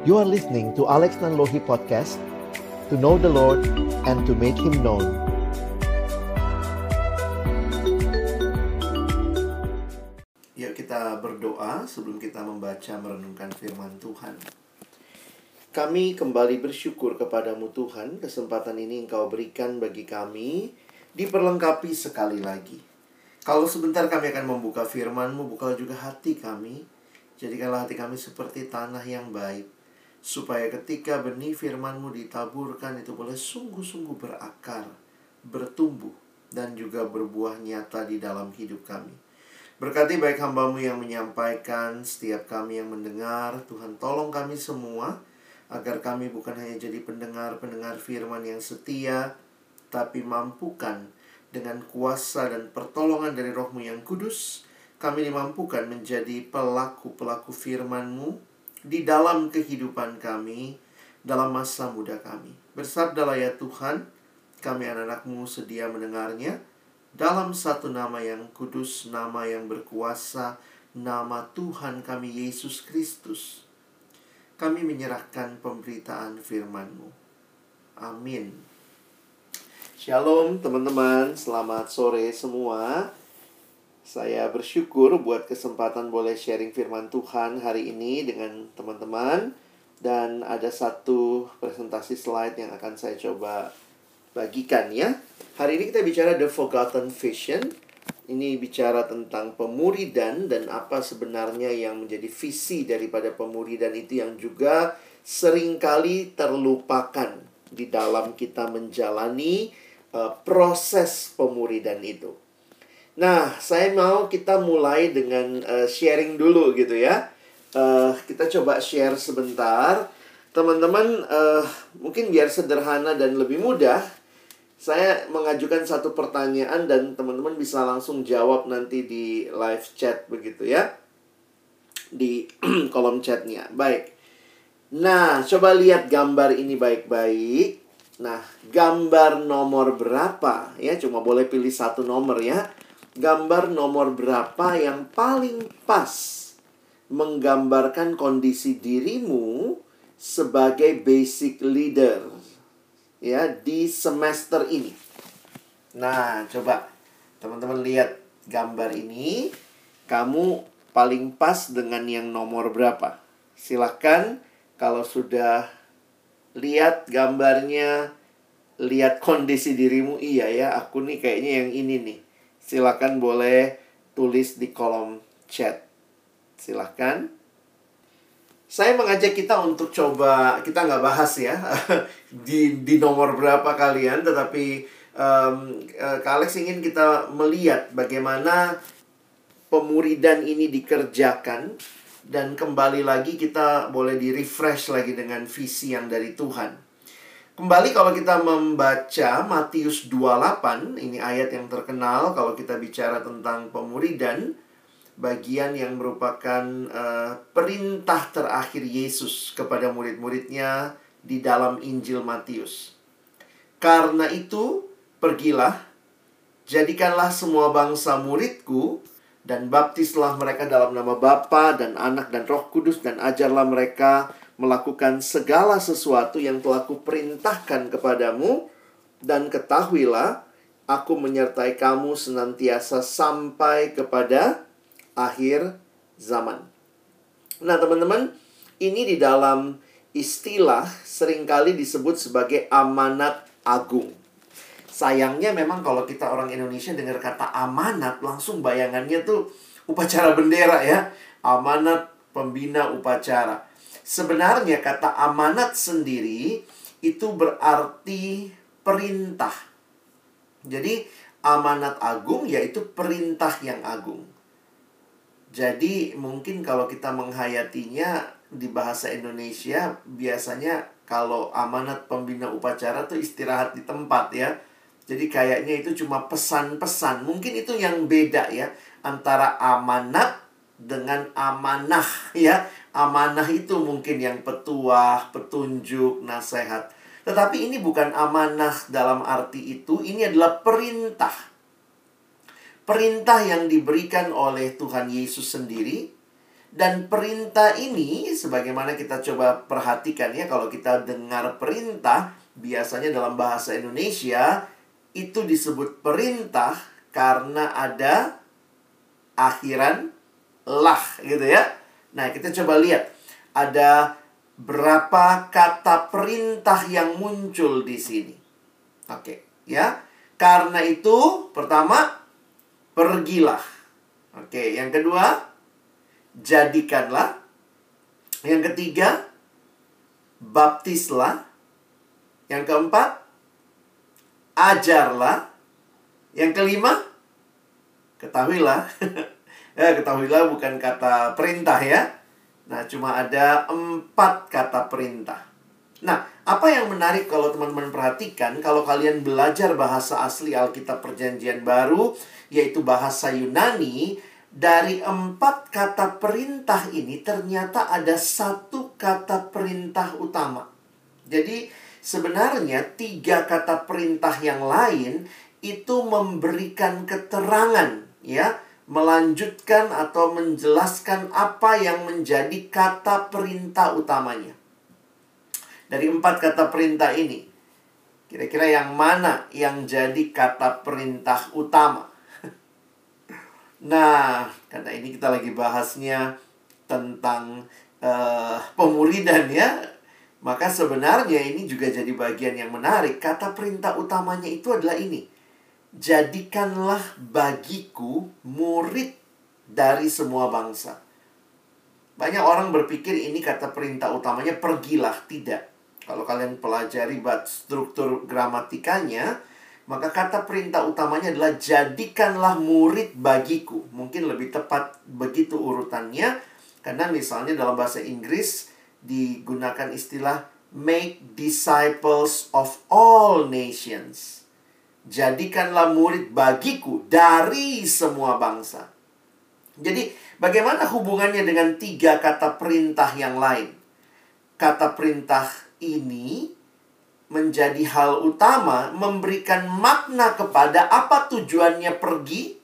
You are listening to Alex Nanlohi Podcast To know the Lord and to make Him known Yuk kita berdoa sebelum kita membaca merenungkan firman Tuhan kami kembali bersyukur kepadamu Tuhan, kesempatan ini Engkau berikan bagi kami, diperlengkapi sekali lagi. Kalau sebentar kami akan membuka firman-Mu, buka juga hati kami. Jadikanlah hati kami seperti tanah yang baik. Supaya ketika benih firman-Mu ditaburkan itu boleh sungguh-sungguh berakar, bertumbuh, dan juga berbuah nyata di dalam hidup kami. Berkati baik hambamu yang menyampaikan, setiap kami yang mendengar, Tuhan tolong kami semua, agar kami bukan hanya jadi pendengar-pendengar firman yang setia, tapi mampukan dengan kuasa dan pertolongan dari rohmu yang kudus, kami dimampukan menjadi pelaku-pelaku firman-Mu di dalam kehidupan kami, dalam masa muda kami. Bersabdalah ya Tuhan, kami anak-anakmu sedia mendengarnya, dalam satu nama yang kudus, nama yang berkuasa, nama Tuhan kami Yesus Kristus kami menyerahkan pemberitaan firman-Mu. Amin. Shalom teman-teman, selamat sore semua. Saya bersyukur buat kesempatan boleh sharing firman Tuhan hari ini dengan teman-teman. Dan ada satu presentasi slide yang akan saya coba bagikan ya. Hari ini kita bicara The Forgotten Vision ini bicara tentang pemuridan dan apa sebenarnya yang menjadi visi daripada pemuridan itu yang juga sering kali terlupakan di dalam kita menjalani uh, proses pemuridan itu. Nah, saya mau kita mulai dengan uh, sharing dulu gitu ya. Uh, kita coba share sebentar. Teman-teman, uh, mungkin biar sederhana dan lebih mudah, saya mengajukan satu pertanyaan dan teman-teman bisa langsung jawab nanti di live chat begitu ya. Di kolom chatnya. Baik. Nah, coba lihat gambar ini baik-baik. Nah, gambar nomor berapa ya? Cuma boleh pilih satu nomor ya. Gambar nomor berapa yang paling pas menggambarkan kondisi dirimu sebagai basic leader ya di semester ini. Nah, coba teman-teman lihat gambar ini, kamu paling pas dengan yang nomor berapa? Silahkan kalau sudah lihat gambarnya, lihat kondisi dirimu, iya ya, aku nih kayaknya yang ini nih. Silahkan boleh tulis di kolom chat. Silahkan. Saya mengajak kita untuk coba kita nggak bahas ya di di nomor berapa kalian, tetapi um, Kak ingin kita melihat bagaimana pemuridan ini dikerjakan dan kembali lagi kita boleh di refresh lagi dengan visi yang dari Tuhan. Kembali kalau kita membaca Matius 28, ini ayat yang terkenal kalau kita bicara tentang pemuridan bagian yang merupakan uh, perintah terakhir Yesus kepada murid-muridnya di dalam Injil Matius. Karena itu, pergilah, jadikanlah semua bangsa muridku, dan baptislah mereka dalam nama Bapa dan Anak dan Roh Kudus, dan ajarlah mereka melakukan segala sesuatu yang telah kuperintahkan kepadamu, dan ketahuilah, aku menyertai kamu senantiasa sampai kepada akhir zaman. Nah, teman-teman, ini di dalam istilah sering kali disebut sebagai amanat agung. Sayangnya memang kalau kita orang Indonesia dengar kata amanat, langsung bayangannya tuh upacara bendera ya. Amanat pembina upacara. Sebenarnya kata amanat sendiri itu berarti perintah. Jadi amanat agung yaitu perintah yang agung. Jadi mungkin kalau kita menghayatinya di bahasa Indonesia biasanya kalau amanat pembina upacara tuh istirahat di tempat ya. Jadi kayaknya itu cuma pesan-pesan. Mungkin itu yang beda ya antara amanat dengan amanah ya. Amanah itu mungkin yang petuah, petunjuk, nasihat. Tetapi ini bukan amanah dalam arti itu, ini adalah perintah perintah yang diberikan oleh Tuhan Yesus sendiri Dan perintah ini, sebagaimana kita coba perhatikan ya, kalau kita dengar perintah, biasanya dalam bahasa Indonesia, itu disebut perintah karena ada akhiran lah gitu ya. Nah, kita coba lihat. Ada berapa kata perintah yang muncul di sini. Oke, ya. Karena itu, pertama, pergilah. Oke, yang kedua, jadikanlah. Yang ketiga, baptislah. Yang keempat, ajarlah. Yang kelima, ketahuilah. ya, ketahuilah bukan kata perintah ya. Nah, cuma ada empat kata perintah. Nah, apa yang menarik kalau teman-teman perhatikan, kalau kalian belajar bahasa asli Alkitab Perjanjian Baru, yaitu bahasa Yunani, dari empat kata perintah ini ternyata ada satu kata perintah utama. Jadi sebenarnya tiga kata perintah yang lain itu memberikan keterangan ya, melanjutkan atau menjelaskan apa yang menjadi kata perintah utamanya. Dari empat kata perintah ini, kira-kira yang mana yang jadi kata perintah utama? Nah, karena ini kita lagi bahasnya tentang uh, pemuridan ya. Maka sebenarnya ini juga jadi bagian yang menarik. Kata perintah utamanya itu adalah ini. Jadikanlah bagiku murid dari semua bangsa. Banyak orang berpikir ini kata perintah utamanya pergilah. Tidak. Kalau kalian pelajari struktur gramatikanya, maka kata perintah utamanya adalah jadikanlah murid bagiku. Mungkin lebih tepat begitu urutannya. Karena misalnya dalam bahasa Inggris digunakan istilah make disciples of all nations. Jadikanlah murid bagiku dari semua bangsa. Jadi, bagaimana hubungannya dengan tiga kata perintah yang lain? Kata perintah ini menjadi hal utama memberikan makna kepada apa tujuannya pergi.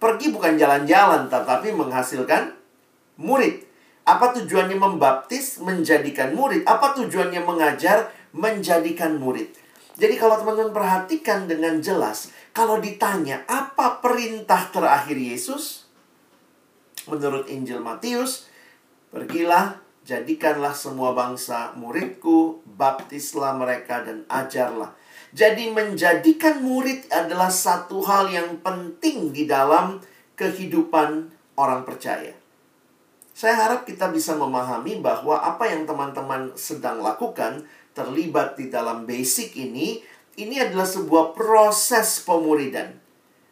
Pergi bukan jalan-jalan tetapi menghasilkan murid. Apa tujuannya membaptis? Menjadikan murid. Apa tujuannya mengajar? Menjadikan murid. Jadi kalau teman-teman perhatikan dengan jelas, kalau ditanya apa perintah terakhir Yesus? Menurut Injil Matius, pergilah Jadikanlah semua bangsa muridku, baptislah mereka dan ajarlah. Jadi menjadikan murid adalah satu hal yang penting di dalam kehidupan orang percaya. Saya harap kita bisa memahami bahwa apa yang teman-teman sedang lakukan terlibat di dalam basic ini, ini adalah sebuah proses pemuridan.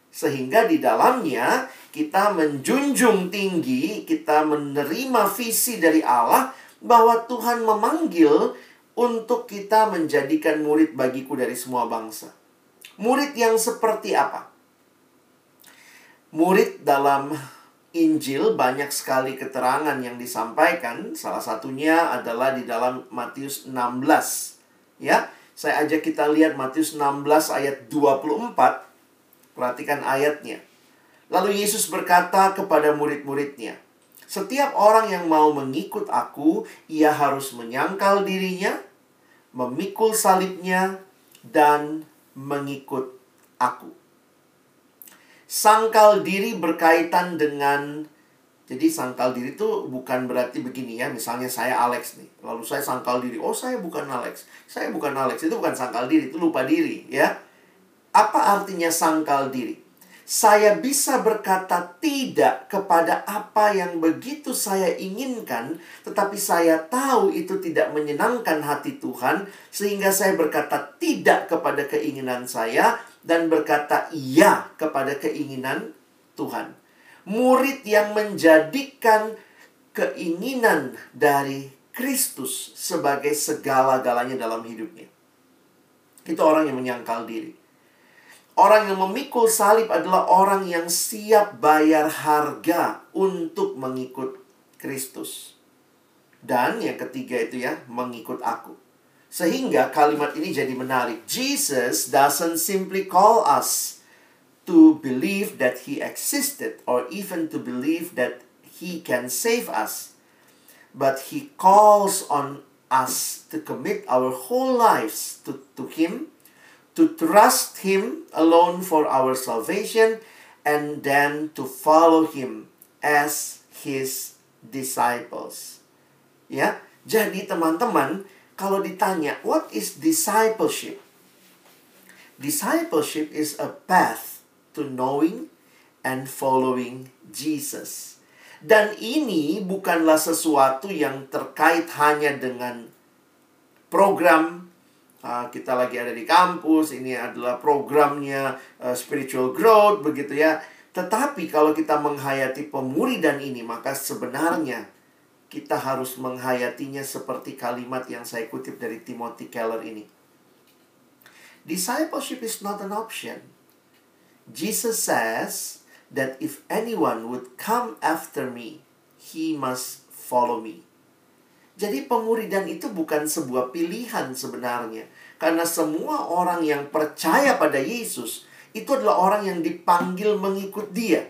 Sehingga di dalamnya kita menjunjung tinggi, kita menerima visi dari Allah bahwa Tuhan memanggil untuk kita menjadikan murid bagiku dari semua bangsa. Murid yang seperti apa? Murid dalam Injil banyak sekali keterangan yang disampaikan. Salah satunya adalah di dalam Matius 16. Ya, saya ajak kita lihat Matius 16 ayat 24. Perhatikan ayatnya. Lalu Yesus berkata kepada murid-muridnya, "Setiap orang yang mau mengikut Aku, ia harus menyangkal dirinya, memikul salibnya, dan mengikut Aku." Sangkal diri berkaitan dengan jadi sangkal diri itu bukan berarti begini ya, misalnya saya Alex nih, lalu saya sangkal diri, oh saya bukan Alex, saya bukan Alex, itu bukan sangkal diri, itu lupa diri ya. Apa artinya sangkal diri? Saya bisa berkata tidak kepada apa yang begitu saya inginkan, tetapi saya tahu itu tidak menyenangkan hati Tuhan, sehingga saya berkata tidak kepada keinginan saya dan berkata iya kepada keinginan Tuhan. Murid yang menjadikan keinginan dari Kristus sebagai segala-galanya dalam hidupnya. Itu orang yang menyangkal diri. Orang yang memikul salib adalah orang yang siap bayar harga untuk mengikut Kristus. Dan yang ketiga itu ya, mengikut aku. Sehingga kalimat ini jadi menarik. Jesus doesn't simply call us to believe that he existed or even to believe that he can save us. But he calls on us to commit our whole lives to, to him, to trust him alone for our salvation, and then to follow him as his disciples. Ya, jadi teman-teman, kalau ditanya what is discipleship? Discipleship is a path to knowing and following Jesus. Dan ini bukanlah sesuatu yang terkait hanya dengan program uh, kita lagi ada di kampus, ini adalah programnya uh, spiritual growth begitu ya. Tetapi kalau kita menghayati pemuridan ini, maka sebenarnya kita harus menghayatinya seperti kalimat yang saya kutip dari Timothy Keller ini. Discipleship is not an option. Jesus says, that if anyone would come after me, he must follow me. Jadi pemuridan itu bukan sebuah pilihan sebenarnya. Karena semua orang yang percaya pada Yesus itu adalah orang yang dipanggil mengikut dia.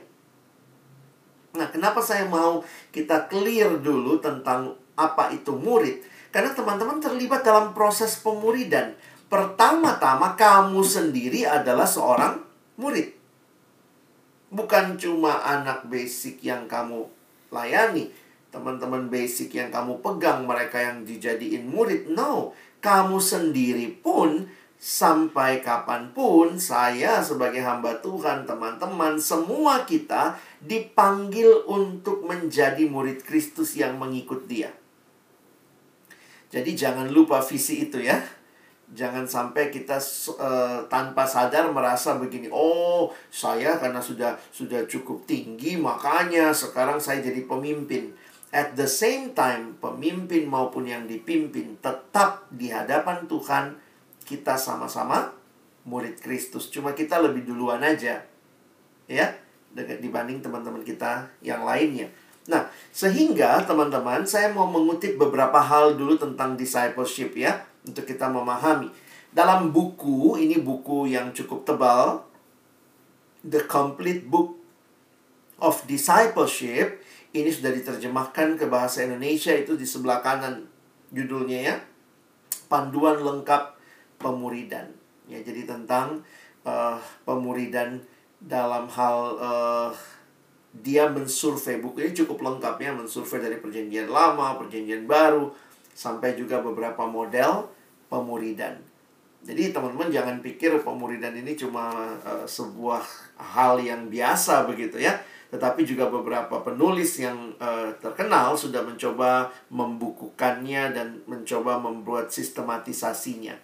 Nah, kenapa saya mau kita clear dulu tentang apa itu murid? Karena teman-teman terlibat dalam proses pemuridan. Pertama-tama kamu sendiri adalah seorang murid bukan cuma anak basic yang kamu layani, teman-teman basic yang kamu pegang, mereka yang dijadiin murid. No, kamu sendiri pun sampai kapan pun saya sebagai hamba Tuhan, teman-teman, semua kita dipanggil untuk menjadi murid Kristus yang mengikut dia. Jadi jangan lupa visi itu ya. Jangan sampai kita uh, tanpa sadar merasa begini, oh saya karena sudah sudah cukup tinggi makanya sekarang saya jadi pemimpin. At the same time, pemimpin maupun yang dipimpin tetap di hadapan Tuhan kita sama-sama murid Kristus. Cuma kita lebih duluan aja. Ya, dibanding teman-teman kita yang lainnya. Nah, sehingga teman-teman saya mau mengutip beberapa hal dulu tentang discipleship ya untuk kita memahami. Dalam buku, ini buku yang cukup tebal, The Complete Book of Discipleship, ini sudah diterjemahkan ke bahasa Indonesia itu di sebelah kanan judulnya ya. Panduan lengkap pemuridan. Ya, jadi tentang uh, pemuridan dalam hal uh, dia mensurvei bukunya cukup lengkap ya mensurvei dari perjanjian lama, perjanjian baru, sampai juga beberapa model pemuridan. Jadi teman-teman jangan pikir pemuridan ini cuma uh, sebuah hal yang biasa begitu ya, tetapi juga beberapa penulis yang uh, terkenal sudah mencoba membukukannya dan mencoba membuat sistematisasinya.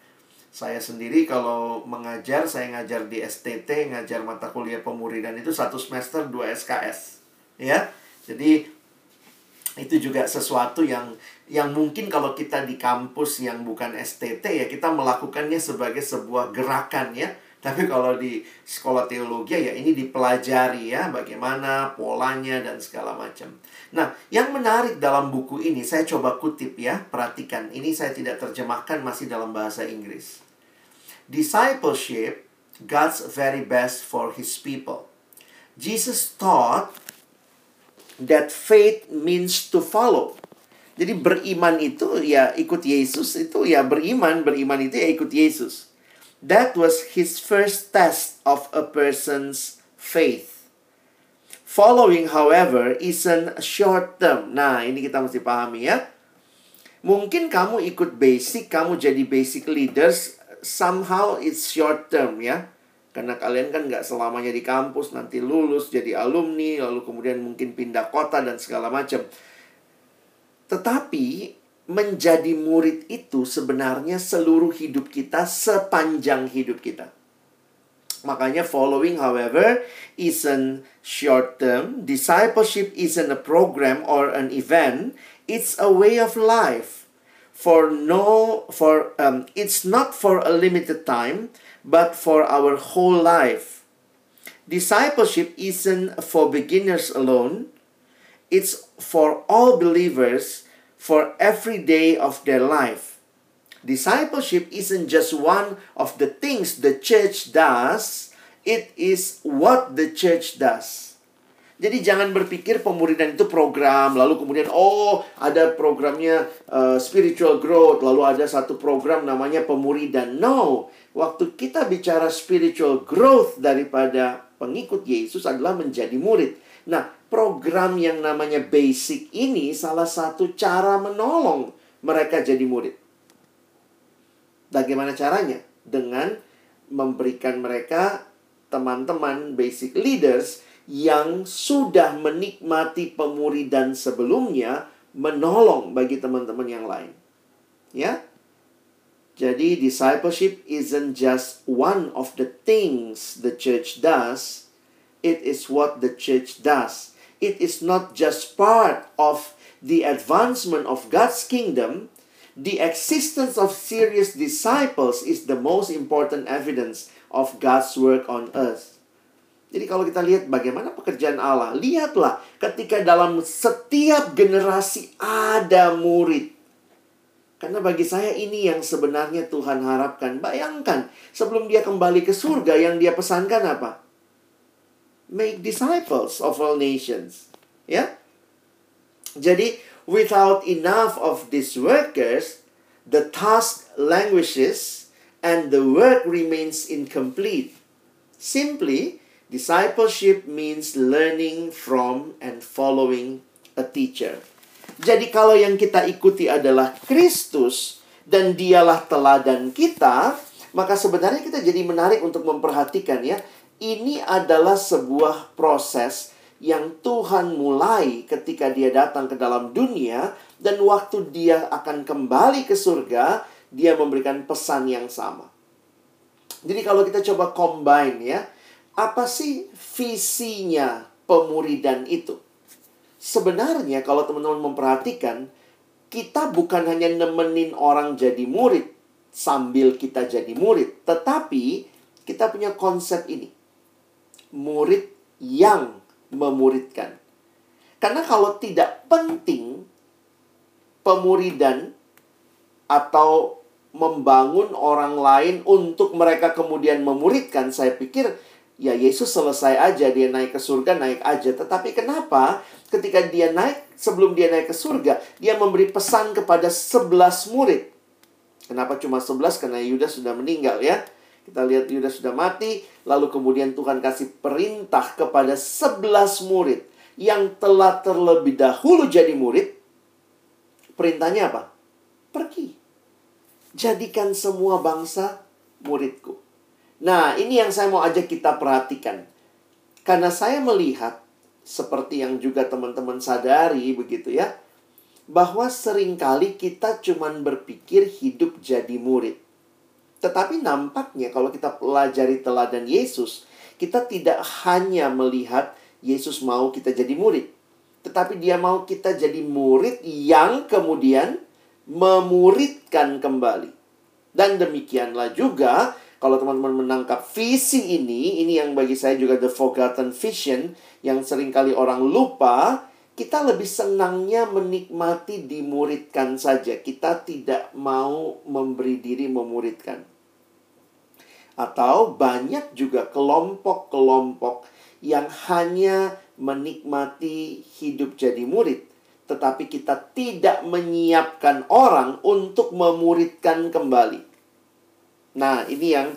Saya sendiri kalau mengajar, saya ngajar di STT, ngajar mata kuliah pemuridan itu satu semester dua SKS. Ya, jadi itu juga sesuatu yang yang mungkin kalau kita di kampus yang bukan STT ya kita melakukannya sebagai sebuah gerakan ya tapi kalau di sekolah teologi ya ini dipelajari ya bagaimana polanya dan segala macam. Nah, yang menarik dalam buku ini saya coba kutip ya, perhatikan. Ini saya tidak terjemahkan masih dalam bahasa Inggris. Discipleship God's very best for his people. Jesus taught that faith means to follow. Jadi beriman itu ya ikut Yesus itu ya beriman, beriman itu ya ikut Yesus. That was his first test of a person's faith. Following, however, isn't short term. Nah, ini kita mesti pahami ya. Mungkin kamu ikut basic, kamu jadi basic leaders, somehow it's short term ya. Karena kalian kan nggak selamanya di kampus, nanti lulus jadi alumni, lalu kemudian mungkin pindah kota dan segala macam. Tetapi menjadi murid itu sebenarnya seluruh hidup kita sepanjang hidup kita. Makanya following however isn't short term. Discipleship isn't a program or an event. It's a way of life. For no for um, it's not for a limited time but for our whole life. Discipleship isn't for beginners alone, it's for all believers for every day of their life. Discipleship isn't just one of the things the church does, it is what the church does. Jadi jangan berpikir pemuridan itu program, lalu kemudian oh ada programnya uh, spiritual growth, lalu ada satu program namanya pemuridan. No, waktu kita bicara spiritual growth daripada pengikut Yesus adalah menjadi murid. Nah, program yang namanya basic ini salah satu cara menolong mereka jadi murid. Bagaimana caranya? Dengan memberikan mereka teman-teman basic leaders yang sudah menikmati pemuridan sebelumnya menolong bagi teman-teman yang lain. Ya. Jadi discipleship isn't just one of the things the church does, it is what the church does. It is not just part of the advancement of God's kingdom, the existence of serious disciples is the most important evidence of God's work on earth. Jadi kalau kita lihat bagaimana pekerjaan Allah, lihatlah ketika dalam setiap generasi ada murid. Karena bagi saya ini yang sebenarnya Tuhan harapkan. Bayangkan, sebelum dia kembali ke surga yang dia pesankan apa? Make disciples of all nations. Ya. Jadi, without enough of these workers, the task languishes and the work remains incomplete. Simply, Discipleship means learning from and following a teacher. Jadi kalau yang kita ikuti adalah Kristus dan dialah teladan kita, maka sebenarnya kita jadi menarik untuk memperhatikan ya. Ini adalah sebuah proses yang Tuhan mulai ketika dia datang ke dalam dunia dan waktu dia akan kembali ke surga, dia memberikan pesan yang sama. Jadi kalau kita coba combine ya, apa sih visinya pemuridan itu? Sebenarnya kalau teman-teman memperhatikan, kita bukan hanya nemenin orang jadi murid sambil kita jadi murid, tetapi kita punya konsep ini. Murid yang memuridkan. Karena kalau tidak penting pemuridan atau membangun orang lain untuk mereka kemudian memuridkan, saya pikir Ya Yesus selesai aja dia naik ke surga naik aja. Tetapi kenapa ketika dia naik Sebelum dia naik ke surga Dia memberi pesan kepada sebelas murid? Kenapa cuma sebelas? Karena Yudas sudah meninggal ya. Kita lihat Yudas sudah mati Lalu kemudian Tuhan kasih perintah kepada sebelas murid Yang telah terlebih dahulu jadi murid. Perintahnya apa? Pergi. Jadikan semua bangsa muridku Nah, ini yang saya mau ajak kita perhatikan. Karena saya melihat seperti yang juga teman-teman sadari begitu ya, bahwa sering kali kita cuman berpikir hidup jadi murid. Tetapi nampaknya kalau kita pelajari teladan Yesus, kita tidak hanya melihat Yesus mau kita jadi murid, tetapi dia mau kita jadi murid yang kemudian memuridkan kembali. Dan demikianlah juga kalau teman-teman menangkap visi ini, ini yang bagi saya juga the forgotten vision yang sering kali orang lupa, kita lebih senangnya menikmati dimuridkan saja. Kita tidak mau memberi diri memuridkan. Atau banyak juga kelompok-kelompok yang hanya menikmati hidup jadi murid, tetapi kita tidak menyiapkan orang untuk memuridkan kembali. Nah, ini yang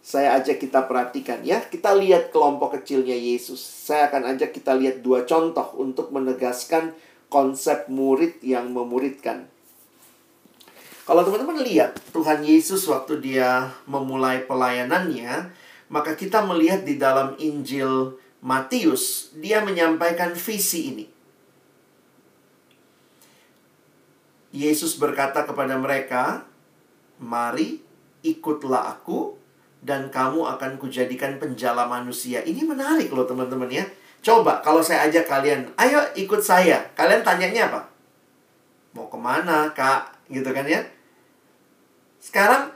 saya ajak kita perhatikan ya. Kita lihat kelompok kecilnya Yesus. Saya akan ajak kita lihat dua contoh untuk menegaskan konsep murid yang memuridkan. Kalau teman-teman lihat Tuhan Yesus waktu dia memulai pelayanannya, maka kita melihat di dalam Injil Matius, dia menyampaikan visi ini. Yesus berkata kepada mereka, "Mari ikutlah aku dan kamu akan kujadikan penjala manusia. Ini menarik loh teman-teman ya. Coba kalau saya ajak kalian, ayo ikut saya. Kalian tanyanya apa? Mau ke mana kak? Gitu kan ya. Sekarang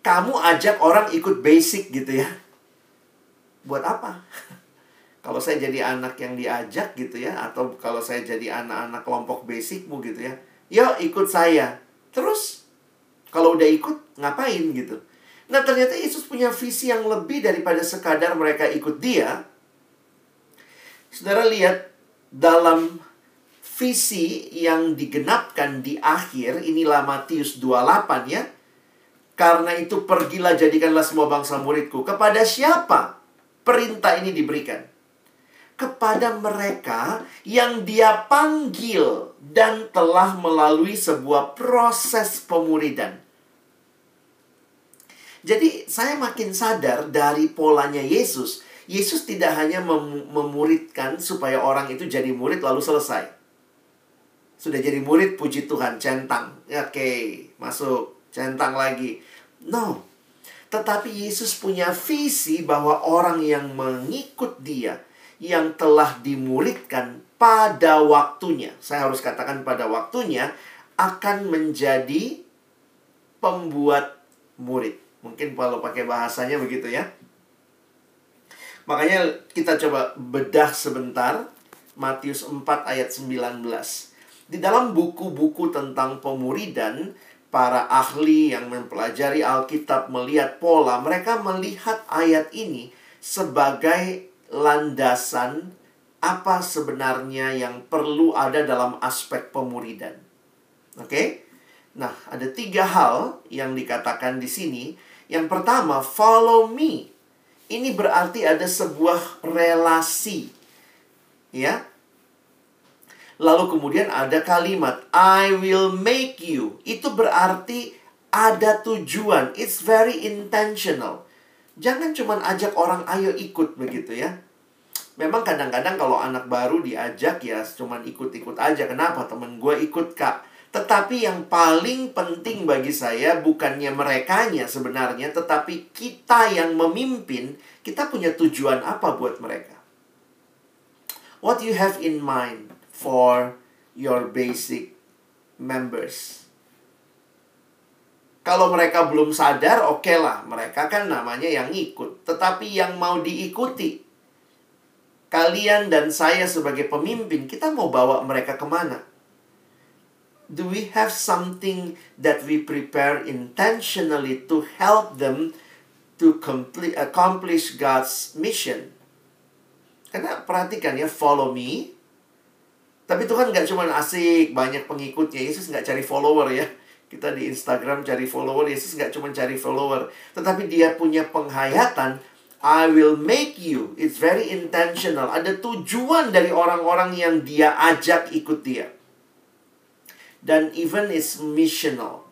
kamu ajak orang ikut basic gitu ya. Buat apa? kalau saya jadi anak yang diajak gitu ya. Atau kalau saya jadi anak-anak kelompok basicmu gitu ya. Yuk ikut saya. Terus kalau udah ikut, ngapain gitu. Nah ternyata Yesus punya visi yang lebih daripada sekadar mereka ikut dia. Saudara lihat dalam visi yang digenapkan di akhir, inilah Matius 28 ya. Karena itu pergilah jadikanlah semua bangsa muridku. Kepada siapa perintah ini diberikan? Kepada mereka yang dia panggil dan telah melalui sebuah proses pemuridan. Jadi saya makin sadar dari polanya Yesus. Yesus tidak hanya mem memuridkan supaya orang itu jadi murid lalu selesai. Sudah jadi murid, puji Tuhan, centang. Oke, okay, masuk, centang lagi. No. Tetapi Yesus punya visi bahwa orang yang mengikut dia, yang telah dimuridkan pada waktunya, saya harus katakan pada waktunya, akan menjadi pembuat murid. Mungkin kalau pakai bahasanya begitu ya. Makanya kita coba bedah sebentar Matius 4 ayat 19. Di dalam buku-buku tentang pemuridan, para ahli yang mempelajari Alkitab melihat pola, mereka melihat ayat ini sebagai landasan apa sebenarnya yang perlu ada dalam aspek pemuridan. Oke? Okay? Nah, ada tiga hal yang dikatakan di sini. Yang pertama, follow me. Ini berarti ada sebuah relasi. Ya, Lalu kemudian ada kalimat I will make you. Itu berarti ada tujuan. It's very intentional. Jangan cuma ajak orang ayo ikut begitu ya. Memang kadang-kadang kalau anak baru diajak ya cuma ikut-ikut aja. Kenapa? Temen gue ikut kak. Tetapi yang paling penting bagi saya bukannya merekanya sebenarnya, tetapi kita yang memimpin, kita punya tujuan apa buat mereka? What you have in mind? for your basic members. Kalau mereka belum sadar, oke okay lah. Mereka kan namanya yang ikut. Tetapi yang mau diikuti, kalian dan saya sebagai pemimpin, kita mau bawa mereka ke mana? Do we have something that we prepare intentionally to help them to complete, accomplish God's mission? Karena perhatikan ya, follow me, tapi Tuhan nggak cuma asik, banyak pengikutnya. Yesus nggak cari follower ya. Kita di Instagram cari follower, Yesus nggak cuma cari follower. Tetapi dia punya penghayatan, I will make you. It's very intentional. Ada tujuan dari orang-orang yang dia ajak ikut dia. Dan even is missional.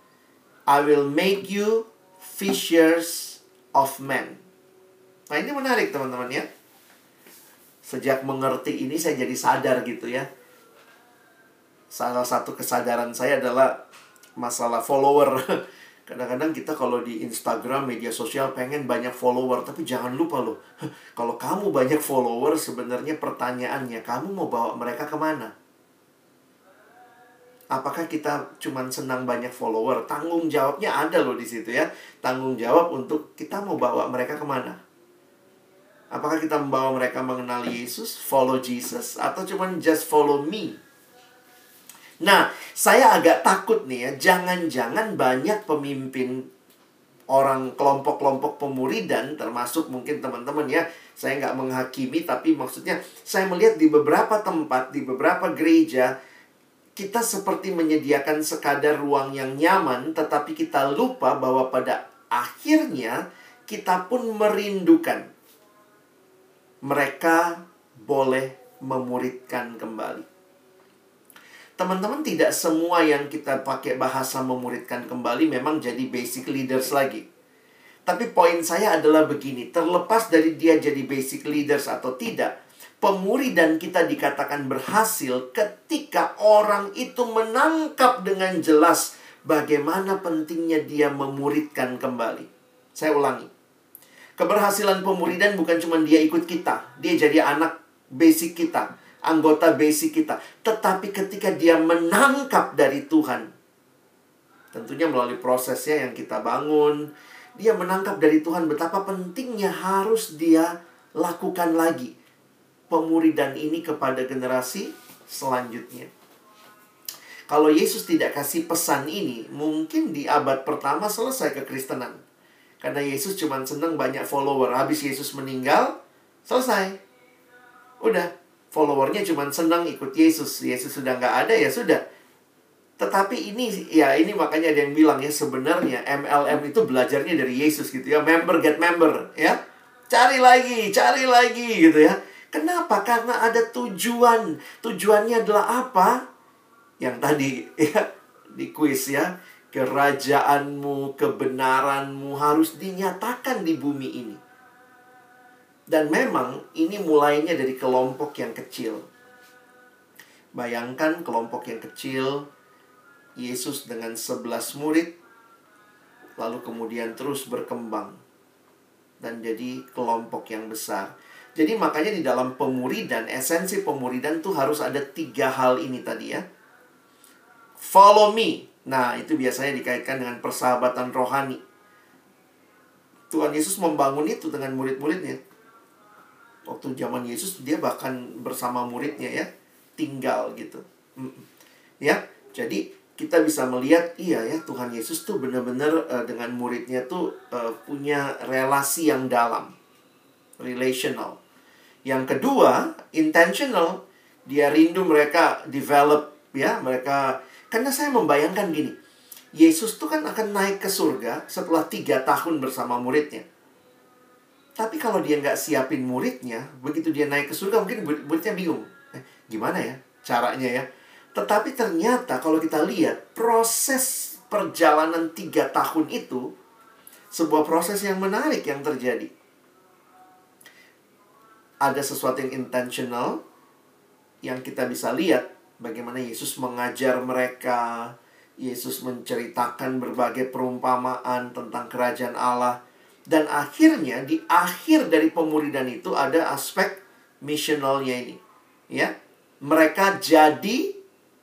I will make you fishers of men. Nah ini menarik teman-teman ya. Sejak mengerti ini saya jadi sadar gitu ya salah satu kesadaran saya adalah masalah follower. Kadang-kadang kita kalau di Instagram, media sosial pengen banyak follower, tapi jangan lupa loh. Kalau kamu banyak follower, sebenarnya pertanyaannya, kamu mau bawa mereka ke mana? Apakah kita cuma senang banyak follower? Tanggung jawabnya ada loh di situ ya. Tanggung jawab untuk kita mau bawa mereka ke mana? Apakah kita membawa mereka mengenal Yesus, follow Jesus, atau cuma just follow me? Nah, saya agak takut nih ya, jangan-jangan banyak pemimpin orang kelompok-kelompok pemuridan, termasuk mungkin teman-teman ya, saya nggak menghakimi, tapi maksudnya saya melihat di beberapa tempat, di beberapa gereja, kita seperti menyediakan sekadar ruang yang nyaman, tetapi kita lupa bahwa pada akhirnya kita pun merindukan mereka boleh memuridkan kembali. Teman-teman tidak semua yang kita pakai bahasa memuridkan kembali memang jadi basic leaders lagi. Tapi poin saya adalah begini, terlepas dari dia jadi basic leaders atau tidak, pemuridan kita dikatakan berhasil ketika orang itu menangkap dengan jelas bagaimana pentingnya dia memuridkan kembali. Saya ulangi. Keberhasilan pemuridan bukan cuma dia ikut kita, dia jadi anak basic kita anggota basic kita. Tetapi ketika dia menangkap dari Tuhan, tentunya melalui prosesnya yang kita bangun, dia menangkap dari Tuhan betapa pentingnya harus dia lakukan lagi pemuridan ini kepada generasi selanjutnya. Kalau Yesus tidak kasih pesan ini, mungkin di abad pertama selesai kekristenan. Karena Yesus cuma senang banyak follower. Habis Yesus meninggal, selesai. Udah, followernya cuma senang ikut Yesus. Yesus sudah nggak ada ya sudah. Tetapi ini ya ini makanya ada yang bilang ya sebenarnya MLM itu belajarnya dari Yesus gitu ya. Member get member ya. Cari lagi, cari lagi gitu ya. Kenapa? Karena ada tujuan. Tujuannya adalah apa? Yang tadi ya di kuis ya. Kerajaanmu, kebenaranmu harus dinyatakan di bumi ini. Dan memang ini mulainya dari kelompok yang kecil. Bayangkan kelompok yang kecil, Yesus dengan sebelas murid, lalu kemudian terus berkembang. Dan jadi kelompok yang besar. Jadi makanya di dalam pemuridan, esensi pemuridan tuh harus ada tiga hal ini tadi ya. Follow me. Nah, itu biasanya dikaitkan dengan persahabatan rohani. Tuhan Yesus membangun itu dengan murid-muridnya waktu zaman Yesus dia bahkan bersama muridnya ya tinggal gitu ya jadi kita bisa melihat iya ya Tuhan Yesus tuh benar-benar uh, dengan muridnya tuh uh, punya relasi yang dalam relational yang kedua intentional dia rindu mereka develop ya mereka karena saya membayangkan gini Yesus tuh kan akan naik ke surga setelah tiga tahun bersama muridnya tapi kalau dia nggak siapin muridnya, begitu dia naik ke surga mungkin muridnya bingung. Eh, gimana ya caranya ya? Tetapi ternyata kalau kita lihat proses perjalanan tiga tahun itu sebuah proses yang menarik yang terjadi. Ada sesuatu yang intentional yang kita bisa lihat bagaimana Yesus mengajar mereka, Yesus menceritakan berbagai perumpamaan tentang kerajaan Allah dan akhirnya di akhir dari pemuridan itu ada aspek missionalnya ini. Ya. Mereka jadi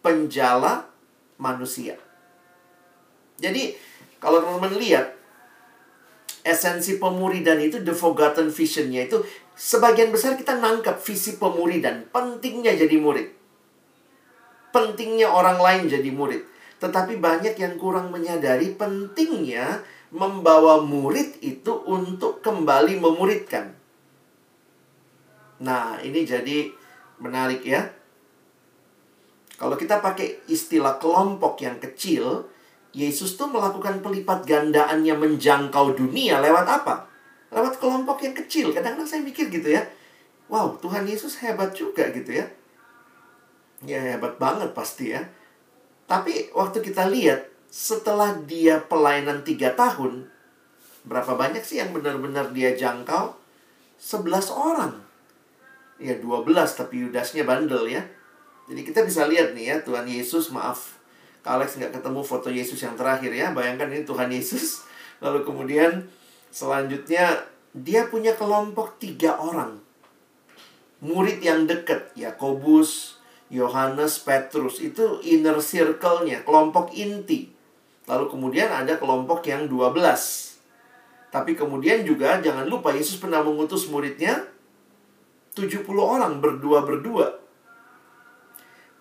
penjala manusia. Jadi kalau teman-teman lihat esensi pemuridan itu the forgotten visionnya itu sebagian besar kita nangkap visi pemuridan pentingnya jadi murid pentingnya orang lain jadi murid tetapi banyak yang kurang menyadari pentingnya membawa murid itu untuk kembali memuridkan. Nah, ini jadi menarik ya. Kalau kita pakai istilah kelompok yang kecil, Yesus tuh melakukan pelipat gandaannya menjangkau dunia lewat apa? Lewat kelompok yang kecil. Kadang-kadang saya mikir gitu ya. Wow, Tuhan Yesus hebat juga gitu ya. Ya hebat banget pasti ya. Tapi waktu kita lihat setelah dia pelayanan tiga tahun, berapa banyak sih yang benar-benar dia jangkau? 11 orang. Ya 12 tapi Yudasnya bandel ya. Jadi kita bisa lihat nih ya Tuhan Yesus maaf Alex nggak ketemu foto Yesus yang terakhir ya. Bayangkan ini Tuhan Yesus. Lalu kemudian selanjutnya dia punya kelompok tiga orang. Murid yang dekat. Yakobus, Yohanes, Petrus. Itu inner circle-nya. Kelompok inti. Lalu kemudian ada kelompok yang 12. Tapi kemudian juga jangan lupa Yesus pernah mengutus muridnya 70 orang berdua-berdua.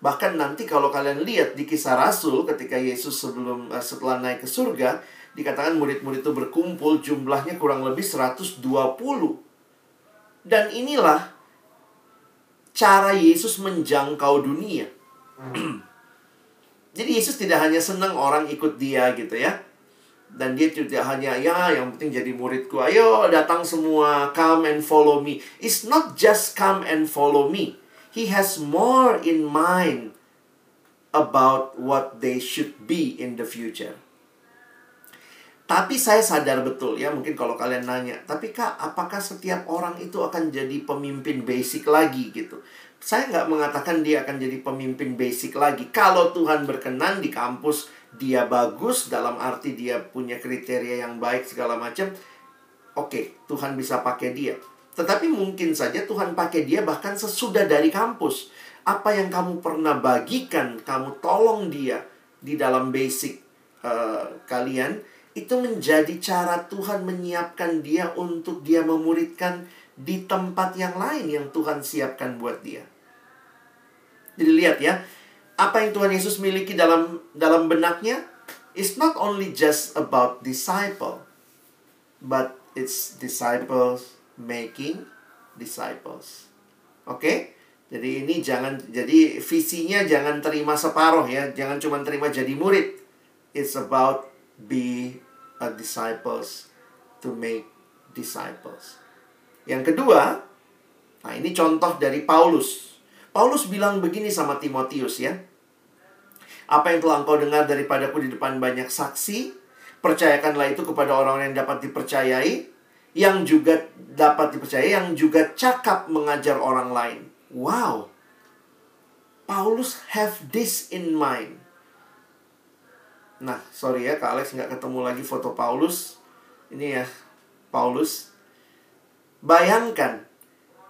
Bahkan nanti kalau kalian lihat di kisah Rasul ketika Yesus sebelum eh, setelah naik ke surga, dikatakan murid-murid itu berkumpul jumlahnya kurang lebih 120. Dan inilah cara Yesus menjangkau dunia. Jadi Yesus tidak hanya senang orang ikut dia gitu ya. Dan dia tidak hanya ya yang penting jadi muridku. Ayo datang semua, come and follow me. It's not just come and follow me. He has more in mind about what they should be in the future. Tapi saya sadar betul ya, mungkin kalau kalian nanya, tapi kak, apakah setiap orang itu akan jadi pemimpin basic lagi gitu? Saya nggak mengatakan dia akan jadi pemimpin basic lagi. Kalau Tuhan berkenan di kampus dia bagus dalam arti dia punya kriteria yang baik segala macam, oke Tuhan bisa pakai dia. Tetapi mungkin saja Tuhan pakai dia bahkan sesudah dari kampus. Apa yang kamu pernah bagikan, kamu tolong dia di dalam basic uh, kalian, itu menjadi cara Tuhan menyiapkan dia untuk dia memuridkan di tempat yang lain yang Tuhan siapkan buat dia. Jadi lihat ya, apa yang Tuhan Yesus miliki dalam dalam benaknya is not only just about disciple, but it's disciples making disciples. Oke? Okay? Jadi ini jangan jadi visinya jangan terima separuh ya, jangan cuma terima jadi murid. It's about be a disciples to make disciples. Yang kedua, nah ini contoh dari Paulus. Paulus bilang begini sama Timotius ya. Apa yang telah engkau dengar daripadaku di depan banyak saksi, percayakanlah itu kepada orang yang dapat dipercayai, yang juga dapat dipercayai, yang juga cakap mengajar orang lain. Wow. Paulus have this in mind. Nah, sorry ya, Kak Alex nggak ketemu lagi foto Paulus. Ini ya, Paulus. Bayangkan,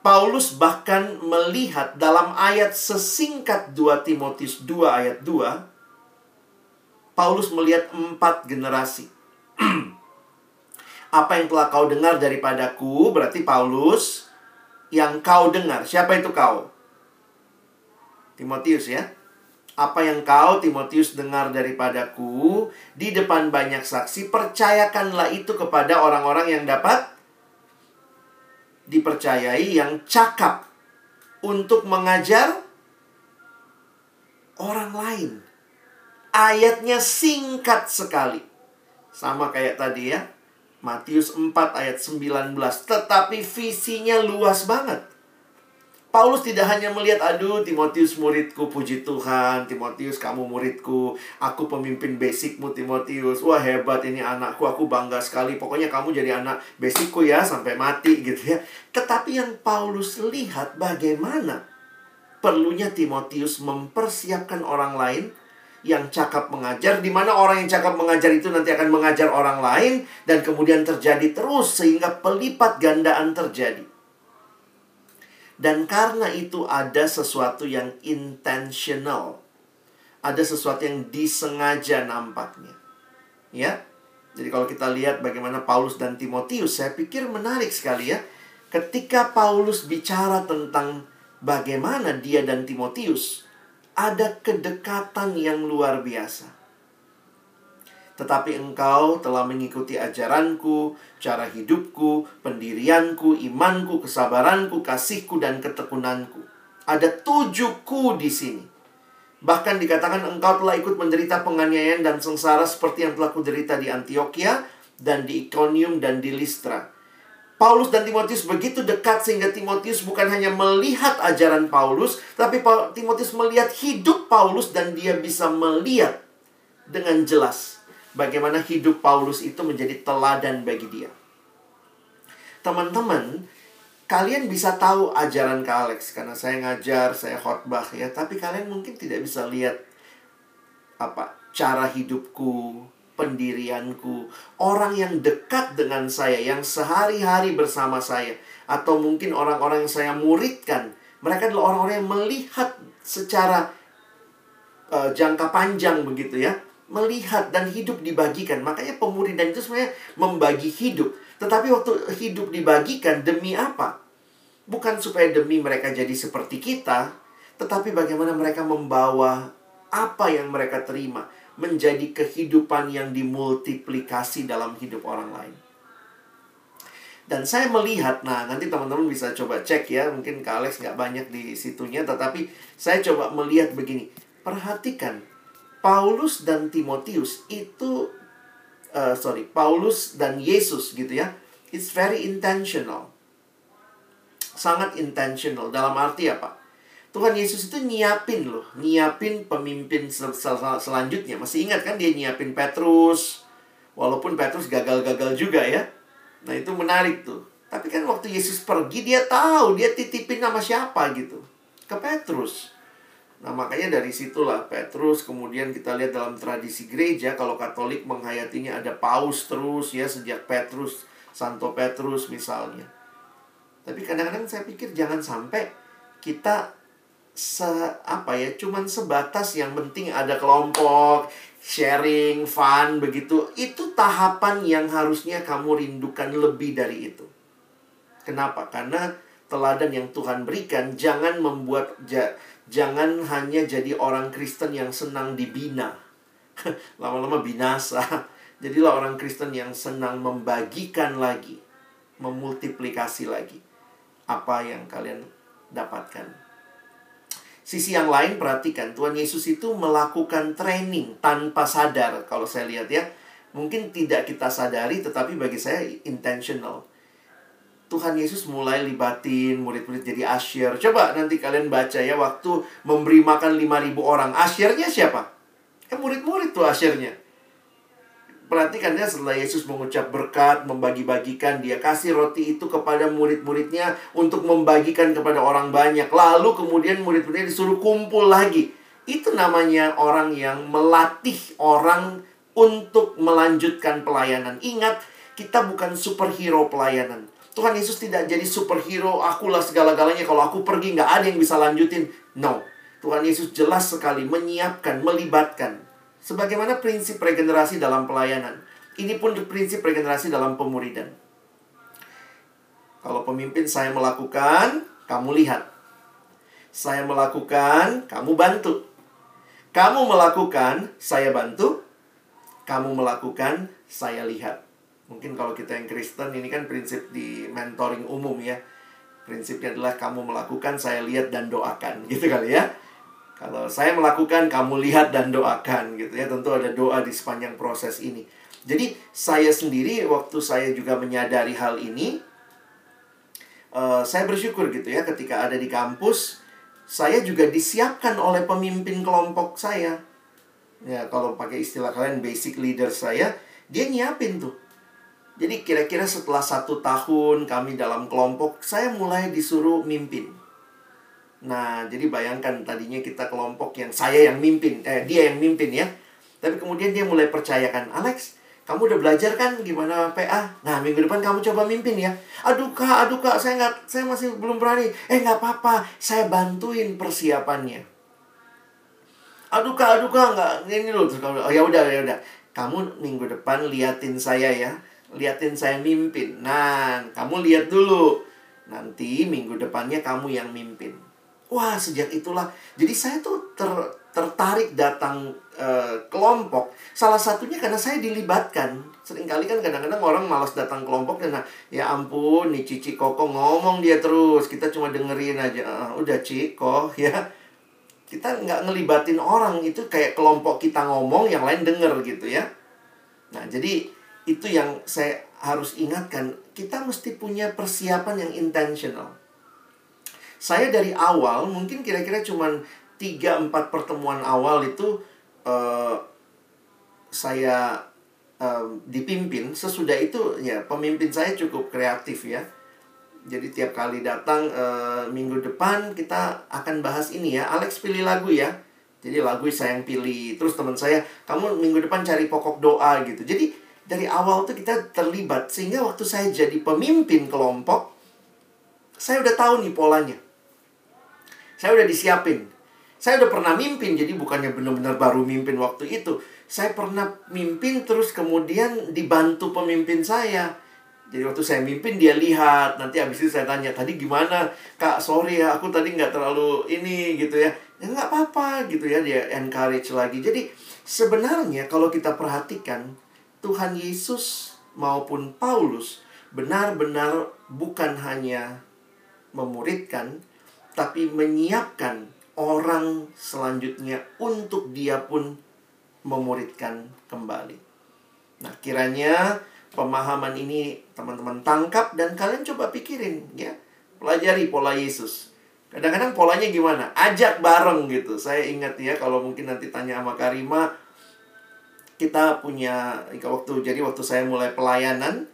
Paulus bahkan melihat dalam ayat sesingkat 2 Timotius 2 ayat 2, Paulus melihat empat generasi. Apa yang telah kau dengar daripadaku, berarti Paulus yang kau dengar. Siapa itu kau? Timotius ya. Apa yang kau Timotius dengar daripadaku di depan banyak saksi, percayakanlah itu kepada orang-orang yang dapat dipercayai yang cakap untuk mengajar orang lain. Ayatnya singkat sekali. Sama kayak tadi ya. Matius 4 ayat 19. Tetapi visinya luas banget. Paulus tidak hanya melihat, aduh Timotius muridku, puji Tuhan, Timotius kamu muridku, aku pemimpin basicmu Timotius, wah hebat ini anakku, aku bangga sekali, pokoknya kamu jadi anak basicku ya sampai mati gitu ya. Tetapi yang Paulus lihat bagaimana perlunya Timotius mempersiapkan orang lain yang cakap mengajar, di mana orang yang cakap mengajar itu nanti akan mengajar orang lain, dan kemudian terjadi terus sehingga pelipat gandaan terjadi. Dan karena itu ada sesuatu yang intentional. Ada sesuatu yang disengaja nampaknya. Ya. Jadi kalau kita lihat bagaimana Paulus dan Timotius, saya pikir menarik sekali ya. Ketika Paulus bicara tentang bagaimana dia dan Timotius ada kedekatan yang luar biasa. Tetapi engkau telah mengikuti ajaranku, cara hidupku, pendirianku, imanku, kesabaranku, kasihku, dan ketekunanku. Ada tujuh ku di sini. Bahkan dikatakan engkau telah ikut menderita penganiayaan dan sengsara seperti yang telah kuderita di Antioquia dan di Iconium dan di Listra. Paulus dan Timotius begitu dekat sehingga Timotius bukan hanya melihat ajaran Paulus, tapi Timotius melihat hidup Paulus dan dia bisa melihat dengan jelas bagaimana hidup Paulus itu menjadi teladan bagi dia. Teman-teman, kalian bisa tahu ajaran Kak Alex karena saya ngajar, saya khotbah ya, tapi kalian mungkin tidak bisa lihat apa cara hidupku, pendirianku, orang yang dekat dengan saya, yang sehari-hari bersama saya, atau mungkin orang-orang yang saya muridkan, mereka adalah orang-orang yang melihat secara uh, jangka panjang begitu ya, melihat dan hidup dibagikan. Makanya pemuridan itu sebenarnya membagi hidup. Tetapi waktu hidup dibagikan demi apa? Bukan supaya demi mereka jadi seperti kita, tetapi bagaimana mereka membawa apa yang mereka terima menjadi kehidupan yang dimultiplikasi dalam hidup orang lain. Dan saya melihat, nah nanti teman-teman bisa coba cek ya, mungkin Kak Alex nggak banyak di situnya, tetapi saya coba melihat begini. Perhatikan, Paulus dan Timotius itu, uh, sorry, Paulus dan Yesus gitu ya, it's very intentional. Sangat intentional, dalam arti apa? Tuhan Yesus itu nyiapin loh, nyiapin pemimpin sel sel selanjutnya. Masih ingat kan dia nyiapin Petrus, walaupun Petrus gagal-gagal juga ya. Nah itu menarik tuh. Tapi kan waktu Yesus pergi dia tahu dia titipin nama siapa gitu ke Petrus. Nah makanya dari situlah Petrus kemudian kita lihat dalam tradisi gereja kalau Katolik menghayatinya ada paus terus ya sejak Petrus, Santo Petrus misalnya. Tapi kadang-kadang saya pikir jangan sampai kita se apa ya cuman sebatas yang penting ada kelompok sharing fun begitu. Itu tahapan yang harusnya kamu rindukan lebih dari itu. Kenapa? Karena teladan yang Tuhan berikan jangan membuat ja, jangan hanya jadi orang Kristen yang senang dibina lama-lama binasa jadilah orang Kristen yang senang membagikan lagi memultiplikasi lagi apa yang kalian dapatkan Sisi yang lain perhatikan, Tuhan Yesus itu melakukan training tanpa sadar kalau saya lihat ya. Mungkin tidak kita sadari tetapi bagi saya intentional. Tuhan Yesus mulai libatin murid-murid jadi asyir. Coba nanti kalian baca ya waktu memberi makan 5000 orang. Asyirnya siapa? Ya murid-murid tuh asyirnya. Perhatikan ya setelah Yesus mengucap berkat, membagi-bagikan, dia kasih roti itu kepada murid-muridnya untuk membagikan kepada orang banyak. Lalu kemudian murid-muridnya disuruh kumpul lagi. Itu namanya orang yang melatih orang untuk melanjutkan pelayanan. Ingat, kita bukan superhero pelayanan. Tuhan Yesus tidak jadi superhero, akulah segala-galanya. Kalau aku pergi, nggak ada yang bisa lanjutin. No. Tuhan Yesus jelas sekali menyiapkan, melibatkan. Sebagaimana prinsip regenerasi dalam pelayanan. Ini pun prinsip regenerasi dalam pemuridan. Kalau pemimpin saya melakukan, kamu lihat. Saya melakukan, kamu bantu. Kamu melakukan, saya bantu. Kamu melakukan, saya lihat. Mungkin kalau kita yang Kristen ini kan prinsip di mentoring umum ya. Prinsipnya adalah kamu melakukan, saya lihat dan doakan. Gitu kali ya. Kalau saya melakukan, kamu lihat dan doakan gitu ya. Tentu ada doa di sepanjang proses ini. Jadi saya sendiri waktu saya juga menyadari hal ini, uh, saya bersyukur gitu ya ketika ada di kampus, saya juga disiapkan oleh pemimpin kelompok saya. Ya kalau pakai istilah kalian basic leader saya, dia nyiapin tuh jadi kira-kira setelah satu tahun kami dalam kelompok, saya mulai disuruh mimpin. Nah, jadi bayangkan tadinya kita kelompok yang saya yang mimpin, eh dia yang mimpin ya. Tapi kemudian dia mulai percayakan, Alex, kamu udah belajar kan gimana PA? Nah, minggu depan kamu coba mimpin ya. Aduh kak, aduh kak, saya nggak, saya masih belum berani. Eh nggak apa-apa, saya bantuin persiapannya. Aduh kak, aduh kak, nggak ini loh. Terus kamu, oh ya udah, ya udah. Kamu minggu depan liatin saya ya liatin saya mimpin. Nah, kamu lihat dulu. Nanti minggu depannya kamu yang mimpin. Wah, sejak itulah. Jadi saya tuh ter, tertarik datang e, kelompok. Salah satunya karena saya dilibatkan. Seringkali kan kadang-kadang orang malas datang kelompok karena ya ampun, nih Cici Koko ngomong dia terus. Kita cuma dengerin aja. Uh, udah Ciko ya. Kita nggak ngelibatin orang. Itu kayak kelompok kita ngomong, yang lain denger gitu ya. Nah, jadi itu yang saya harus ingatkan. Kita mesti punya persiapan yang intentional. Saya dari awal, mungkin kira-kira cuma 3-4 pertemuan awal itu uh, saya uh, dipimpin. Sesudah itu ya pemimpin saya cukup kreatif ya. Jadi tiap kali datang uh, minggu depan kita akan bahas ini ya. Alex pilih lagu ya. Jadi lagu saya yang pilih. Terus teman saya, kamu minggu depan cari pokok doa gitu. Jadi dari awal tuh kita terlibat sehingga waktu saya jadi pemimpin kelompok saya udah tahu nih polanya. Saya udah disiapin. Saya udah pernah mimpin jadi bukannya benar-benar baru mimpin waktu itu. Saya pernah mimpin terus kemudian dibantu pemimpin saya. Jadi waktu saya mimpin dia lihat. Nanti habis itu saya tanya tadi gimana? Kak sorry ya aku tadi nggak terlalu ini gitu ya. Ya nggak apa-apa gitu ya. Dia encourage lagi. Jadi sebenarnya kalau kita perhatikan Tuhan Yesus maupun Paulus benar-benar bukan hanya memuridkan, tapi menyiapkan orang selanjutnya untuk dia pun memuridkan kembali. Nah, kiranya pemahaman ini teman-teman tangkap dan kalian coba pikirin ya. Pelajari pola Yesus. Kadang-kadang polanya gimana? Ajak bareng gitu. Saya ingat ya kalau mungkin nanti tanya sama Karima, kita punya waktu jadi waktu saya mulai pelayanan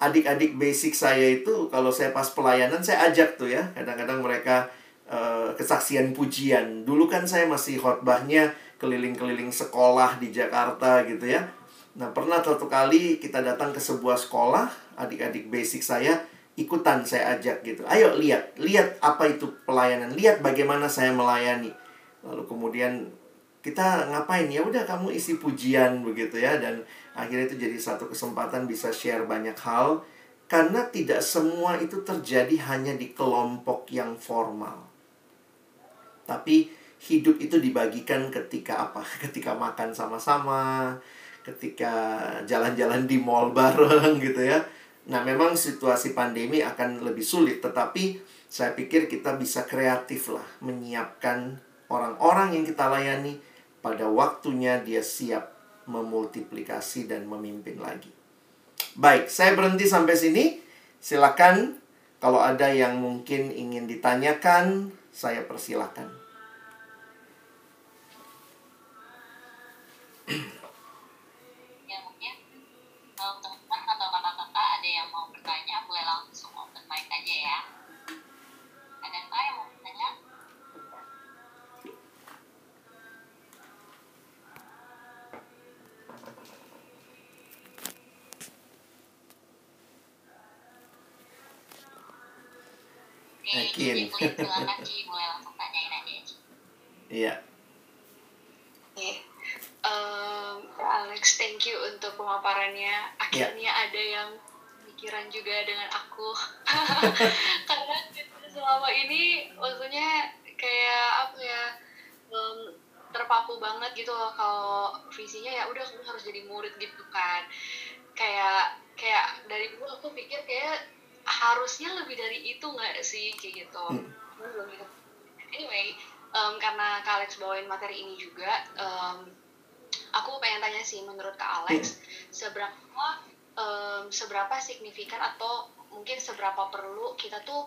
adik-adik basic saya itu kalau saya pas pelayanan saya ajak tuh ya. Kadang-kadang mereka uh, kesaksian pujian. Dulu kan saya masih khotbahnya keliling-keliling sekolah di Jakarta gitu ya. Nah pernah satu kali kita datang ke sebuah sekolah adik-adik basic saya ikutan saya ajak gitu. Ayo lihat lihat apa itu pelayanan lihat bagaimana saya melayani. Lalu kemudian kita ngapain? Ya udah kamu isi pujian begitu ya dan akhirnya itu jadi satu kesempatan bisa share banyak hal. Karena tidak semua itu terjadi hanya di kelompok yang formal. Tapi hidup itu dibagikan ketika apa? Ketika makan sama-sama ketika jalan-jalan di mall bareng gitu ya. Nah, memang situasi pandemi akan lebih sulit, tetapi saya pikir kita bisa kreatif lah menyiapkan orang-orang yang kita layani pada waktunya dia siap memultiplikasi dan memimpin lagi. Baik, saya berhenti sampai sini. Silakan kalau ada yang mungkin ingin ditanyakan, saya persilahkan. Ci. Iya. Oke. Em, Alex, thank you untuk pemaparannya. Akhirnya ada yang pikiran juga dengan aku. Karena selama ini maksudnya kayak apa ya em, terpaku banget gitu loh kalau visinya ya udah aku harus jadi murid gitu kan. Kayak kayak dari dulu aku pikir kayak harusnya lebih dari itu nggak sih kayak gitu. Hmm. Anyway, em, karena Kak Alex bawain materi ini juga, em, aku pengen tanya sih menurut Kak Alex seberapa em, seberapa signifikan atau mungkin seberapa perlu kita tuh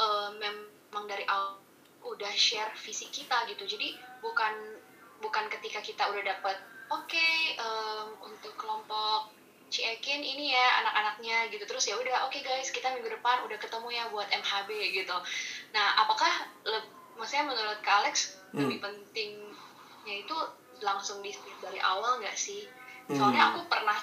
em, memang dari awal udah share visi kita gitu jadi bukan bukan ketika kita udah dapet oke em, untuk kelompok Ciekin ini ya anak-anaknya gitu. Terus ya udah oke guys kita minggu depan udah ketemu ya buat MHB gitu. Nah apakah maksudnya menurut Kak Alex Hmm. lebih pentingnya itu langsung di dari awal nggak sih? Hmm. soalnya aku pernah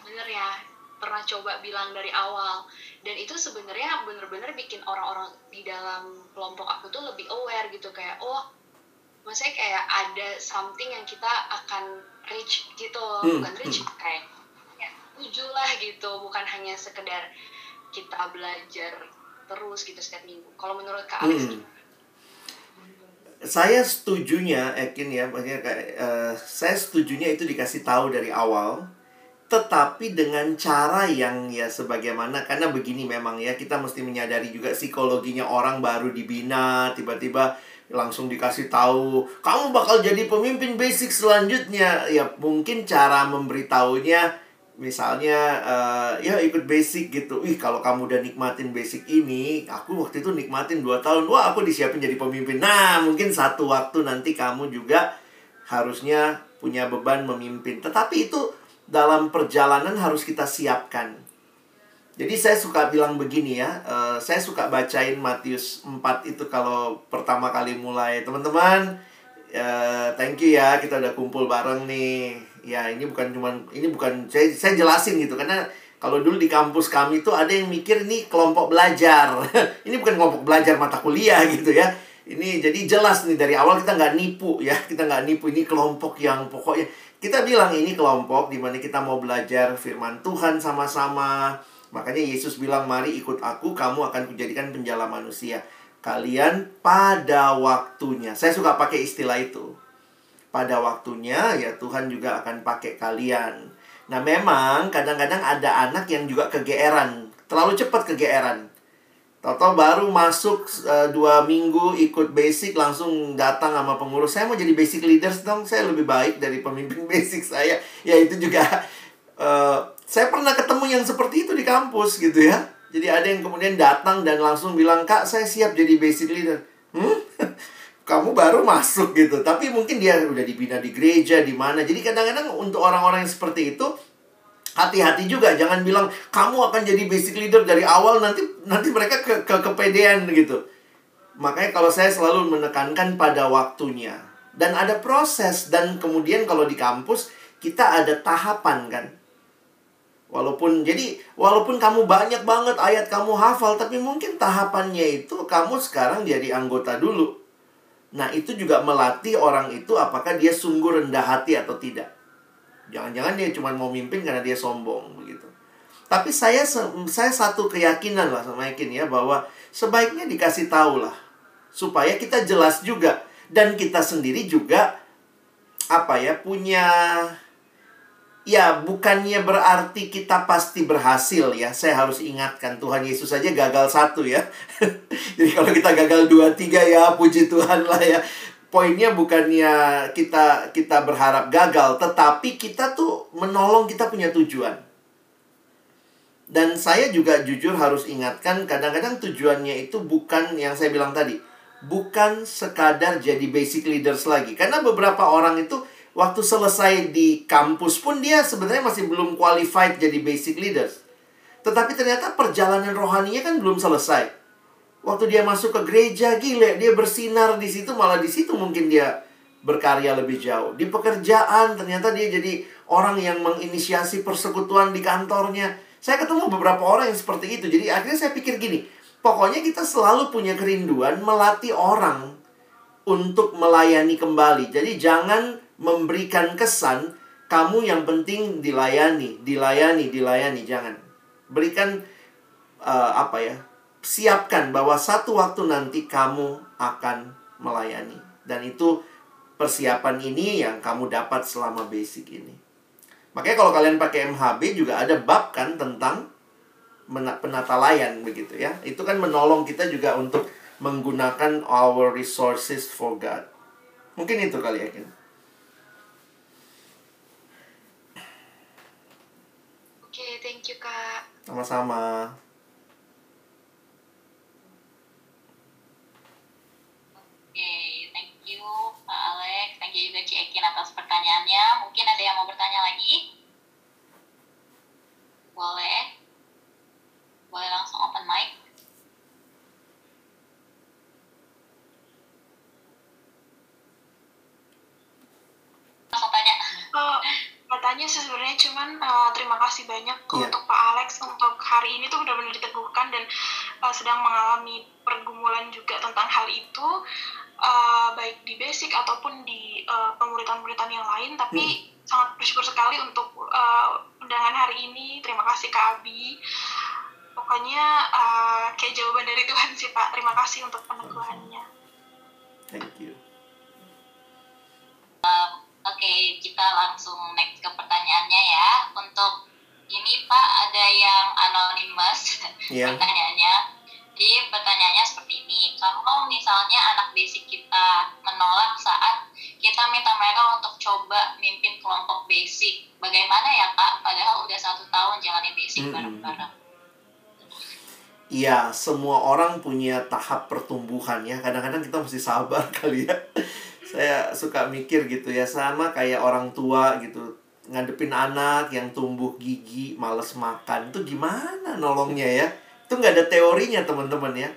sebenarnya pernah coba bilang dari awal. Dan itu sebenarnya bener-bener bikin orang-orang di dalam kelompok aku tuh lebih aware gitu. Kayak oh maksudnya kayak ada something yang kita akan reach gitu. Hmm, bukan reach kayak ya, tuju lah gitu bukan hanya sekedar kita belajar terus gitu setiap minggu. Kalau menurut Kak Alex Hmm. Saya setujunya, Ekin ya, maksudnya kayak eh, saya setujunya itu dikasih tahu dari awal, tetapi dengan cara yang ya sebagaimana karena begini memang ya kita mesti menyadari juga psikologinya orang baru dibina tiba-tiba langsung dikasih tahu kamu bakal jadi pemimpin basic selanjutnya. Ya mungkin cara memberitahunya misalnya eh, ya ikut basic gitu. Ih kalau kamu udah nikmatin basic ini aku waktu itu nikmatin 2 tahun. Wah aku disiapin jadi pemimpin. Nah mungkin satu waktu nanti kamu juga harusnya punya beban memimpin. Tetapi itu dalam perjalanan harus kita siapkan. Jadi saya suka bilang begini ya, eh, saya suka bacain Matius 4 itu kalau pertama kali mulai. Teman-teman, eh, thank you ya kita udah kumpul bareng nih. Ya, ini bukan cuman ini bukan saya saya jelasin gitu karena kalau dulu di kampus kami tuh ada yang mikir ini kelompok belajar. ini bukan kelompok belajar mata kuliah gitu ya. Ini jadi jelas nih dari awal kita nggak nipu ya, kita nggak nipu ini kelompok yang pokoknya kita bilang ini kelompok di mana kita mau belajar firman Tuhan sama-sama. Makanya Yesus bilang, "Mari ikut aku, kamu akan kujadikan penjala manusia." Kalian pada waktunya. Saya suka pakai istilah itu. Pada waktunya ya Tuhan juga akan pakai kalian. Nah, memang kadang-kadang ada anak yang juga kegeeran, terlalu cepat kegeeran. Toto baru masuk eh, dua minggu ikut basic langsung datang sama pengurus saya mau jadi basic leaders dong saya lebih baik dari pemimpin basic saya ya itu juga eh, saya pernah ketemu yang seperti itu di kampus gitu ya jadi ada yang kemudian datang dan langsung bilang kak saya siap jadi basic leader hmm kamu baru masuk gitu. Tapi mungkin dia udah dibina di gereja di mana. Jadi kadang-kadang untuk orang-orang yang seperti itu hati-hati juga. Jangan bilang kamu akan jadi basic leader dari awal nanti nanti mereka ke, ke kepedean gitu. Makanya kalau saya selalu menekankan pada waktunya. Dan ada proses. Dan kemudian kalau di kampus kita ada tahapan kan. Walaupun jadi walaupun kamu banyak banget ayat kamu hafal tapi mungkin tahapannya itu kamu sekarang jadi anggota dulu nah itu juga melatih orang itu apakah dia sungguh rendah hati atau tidak Jangan-jangan dia cuma mau mimpin karena dia sombong begitu. Tapi saya saya satu keyakinan lah sama yakin ya bahwa sebaiknya dikasih tahu lah supaya kita jelas juga dan kita sendiri juga apa ya punya Ya, bukannya berarti kita pasti berhasil ya. Saya harus ingatkan Tuhan Yesus saja gagal satu ya. Jadi kalau kita gagal dua tiga ya puji Tuhan lah ya. Poinnya bukannya kita kita berharap gagal, tetapi kita tuh menolong kita punya tujuan. Dan saya juga jujur harus ingatkan kadang-kadang tujuannya itu bukan yang saya bilang tadi. Bukan sekadar jadi basic leaders lagi. Karena beberapa orang itu waktu selesai di kampus pun dia sebenarnya masih belum qualified jadi basic leaders. Tetapi ternyata perjalanan rohaninya kan belum selesai. Waktu dia masuk ke gereja, gile, dia bersinar di situ, malah di situ mungkin dia berkarya lebih jauh. Di pekerjaan, ternyata dia jadi orang yang menginisiasi persekutuan di kantornya. Saya ketemu beberapa orang yang seperti itu. Jadi akhirnya saya pikir gini, pokoknya kita selalu punya kerinduan melatih orang untuk melayani kembali. Jadi jangan memberikan kesan kamu yang penting dilayani, dilayani, dilayani, jangan. Berikan uh, apa ya? Siapkan bahwa satu waktu nanti kamu akan melayani. Dan itu persiapan ini yang kamu dapat selama basic ini. Makanya kalau kalian pakai MHB juga ada bab kan tentang penata layan begitu ya. Itu kan menolong kita juga untuk menggunakan our resources for God. Mungkin itu kali ya. Kan? Oke, thank you Kak. Sama-sama. Oke, thank you Pak Alex. Thank you juga Ci Ekin atas pertanyaannya. Mungkin ada yang mau bertanya lagi? Boleh. Boleh langsung open mic. Langsung tanya. Uh, katanya sebenarnya cuman uh, terima kasih banyak yeah. Hari ini tuh benar-benar diteguhkan dan uh, sedang mengalami pergumulan juga tentang hal itu uh, baik di basic ataupun di uh, pemuritan-pemuritan yang lain. Tapi hmm. sangat bersyukur sekali untuk uh, undangan hari ini. Terima kasih Kak Abi. Pokoknya uh, kayak jawaban dari Tuhan sih Pak. Terima kasih untuk peneguhannya. Thank you. Uh, Oke, kita langsung next ke pertanyaannya ya. Untuk ini Pak ada yang anonymous yeah. pertanyaannya. Jadi pertanyaannya seperti ini, kalau misalnya anak basic kita menolak saat kita minta mereka untuk coba mimpin kelompok basic, bagaimana ya Kak? Padahal udah satu tahun jalani basic bareng-bareng. Iya, semua orang punya tahap pertumbuhan ya. Kadang-kadang kita mesti sabar kali ya saya suka mikir gitu ya sama kayak orang tua gitu ngadepin anak yang tumbuh gigi males makan. Itu gimana nolongnya ya? Itu nggak ada teorinya teman-teman ya.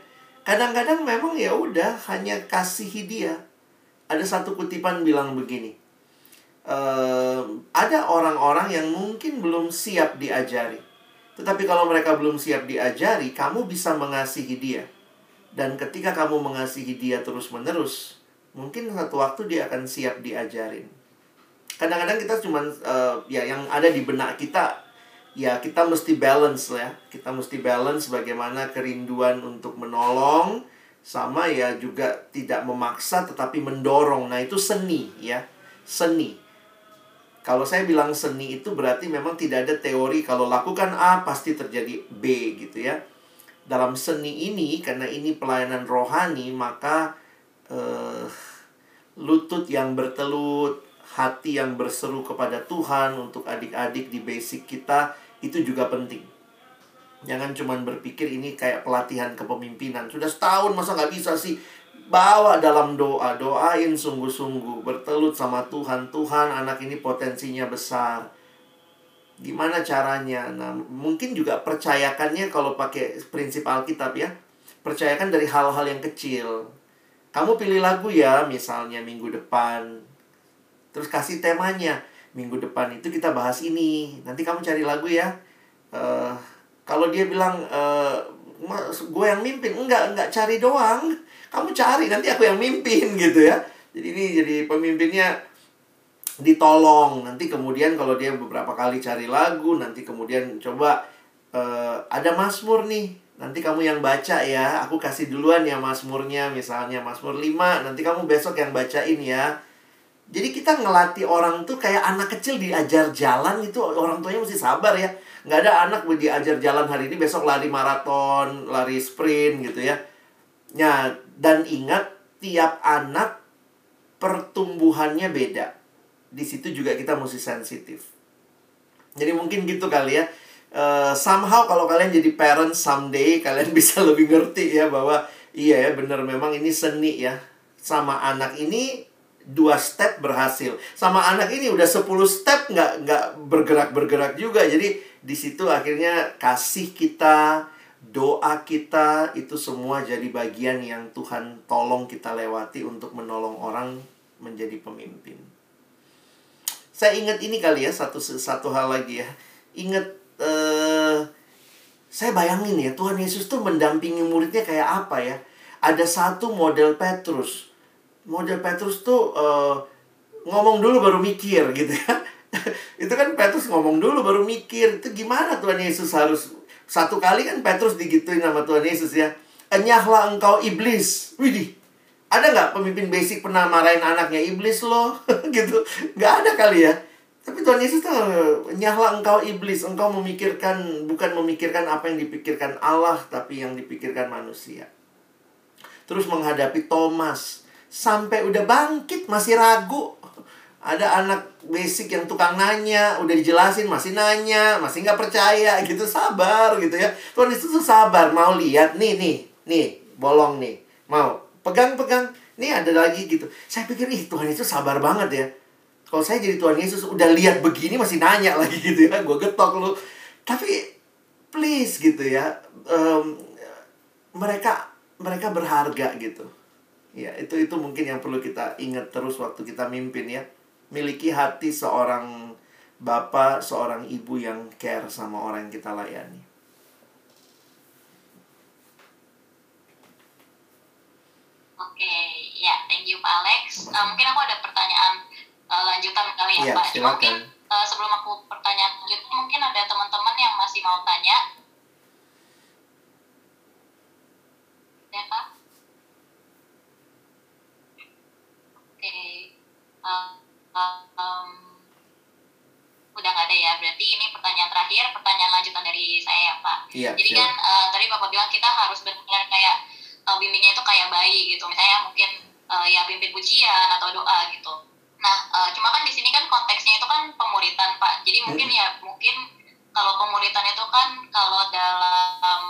Kadang-kadang memang ya udah hanya kasih dia. Ada satu kutipan bilang begini uh, ada orang-orang yang mungkin belum siap diajari. Tetapi kalau mereka belum siap diajari kamu bisa mengasihi dia. Dan ketika kamu mengasihi dia terus-menerus mungkin satu waktu dia akan siap diajarin kadang-kadang kita cuma uh, ya yang ada di benak kita ya kita mesti balance ya. Kita mesti balance bagaimana kerinduan untuk menolong sama ya juga tidak memaksa tetapi mendorong. Nah itu seni ya seni. Kalau saya bilang seni itu berarti memang tidak ada teori kalau lakukan A pasti terjadi B gitu ya. Dalam seni ini karena ini pelayanan rohani maka uh, lutut yang bertelut, hati yang berseru kepada Tuhan untuk adik-adik di basic kita itu juga penting. Jangan cuma berpikir ini kayak pelatihan kepemimpinan. Sudah setahun masa nggak bisa sih? Bawa dalam doa, doain sungguh-sungguh. Bertelut sama Tuhan. Tuhan anak ini potensinya besar. Gimana caranya? Nah, mungkin juga percayakannya kalau pakai prinsip Alkitab ya. Percayakan dari hal-hal yang kecil kamu pilih lagu ya, misalnya minggu depan. Terus kasih temanya. Minggu depan itu kita bahas ini. Nanti kamu cari lagu ya. Uh, kalau dia bilang, uh, gue yang mimpin. Enggak, enggak cari doang. Kamu cari, nanti aku yang mimpin gitu ya. Jadi ini jadi pemimpinnya ditolong. Nanti kemudian kalau dia beberapa kali cari lagu, nanti kemudian coba uh, ada Mazmur nih Nanti kamu yang baca ya, aku kasih duluan ya Mazmurnya, misalnya Mazmur 5, nanti kamu besok yang bacain ya. Jadi kita ngelatih orang tuh kayak anak kecil diajar jalan itu orang tuanya mesti sabar ya. Nggak ada anak diajar jalan hari ini besok lari maraton, lari sprint gitu ya. Ya, dan ingat tiap anak pertumbuhannya beda. Di situ juga kita mesti sensitif. Jadi mungkin gitu kali ya. Uh, somehow kalau kalian jadi parent someday kalian bisa lebih ngerti ya bahwa iya ya benar memang ini seni ya. Sama anak ini dua step berhasil. Sama anak ini udah 10 step nggak nggak bergerak-bergerak juga. Jadi di situ akhirnya kasih kita, doa kita itu semua jadi bagian yang Tuhan tolong kita lewati untuk menolong orang menjadi pemimpin. Saya ingat ini kali ya satu satu hal lagi ya. Ingat uh, saya bayangin ya Tuhan Yesus tuh mendampingi muridnya kayak apa ya? Ada satu model Petrus model Petrus tuh uh, ngomong dulu baru mikir gitu ya. itu kan Petrus ngomong dulu baru mikir. Itu gimana Tuhan Yesus harus satu kali kan Petrus digituin sama Tuhan Yesus ya. Enyahlah engkau iblis. Widih. Ada nggak pemimpin basic pernah marahin anaknya iblis loh gitu? Nggak ada kali ya. Tapi Tuhan Yesus tuh nyahlah engkau iblis, engkau memikirkan bukan memikirkan apa yang dipikirkan Allah, tapi yang dipikirkan manusia. Terus menghadapi Thomas, sampai udah bangkit masih ragu. Ada anak basic yang tukang nanya udah dijelasin masih nanya masih nggak percaya gitu sabar gitu ya. Tuhan itu tuh sabar mau lihat nih nih nih bolong nih mau pegang pegang nih ada lagi gitu. Saya pikir ih Tuhan itu sabar banget ya. Kalau saya jadi Tuhan Yesus udah lihat begini masih nanya lagi gitu ya gue getok lu. Tapi please gitu ya um, mereka mereka berharga gitu Ya, itu itu mungkin yang perlu kita ingat terus waktu kita mimpin ya. Miliki hati seorang bapak, seorang ibu yang care sama orang yang kita layani. Oke, ya, thank you Pak Alex. Uh, mungkin aku ada pertanyaan uh, lanjutan kali ya, ya Pak. Silakan. Mungkin uh, sebelum aku pertanyaan lanjutan, mungkin ada teman-teman yang masih mau tanya. Ya Pak? Okay. um, um, udah nggak ada ya berarti ini pertanyaan terakhir pertanyaan lanjutan dari saya ya pak iya, jadi siap. kan uh, tadi bapak bilang kita harus benar kayak uh, bimbingnya itu kayak bayi gitu misalnya mungkin uh, ya pimpin pujian atau doa gitu nah uh, cuma kan di sini kan konteksnya itu kan pemuritan pak jadi hmm. mungkin ya mungkin kalau pemuritan itu kan kalau dalam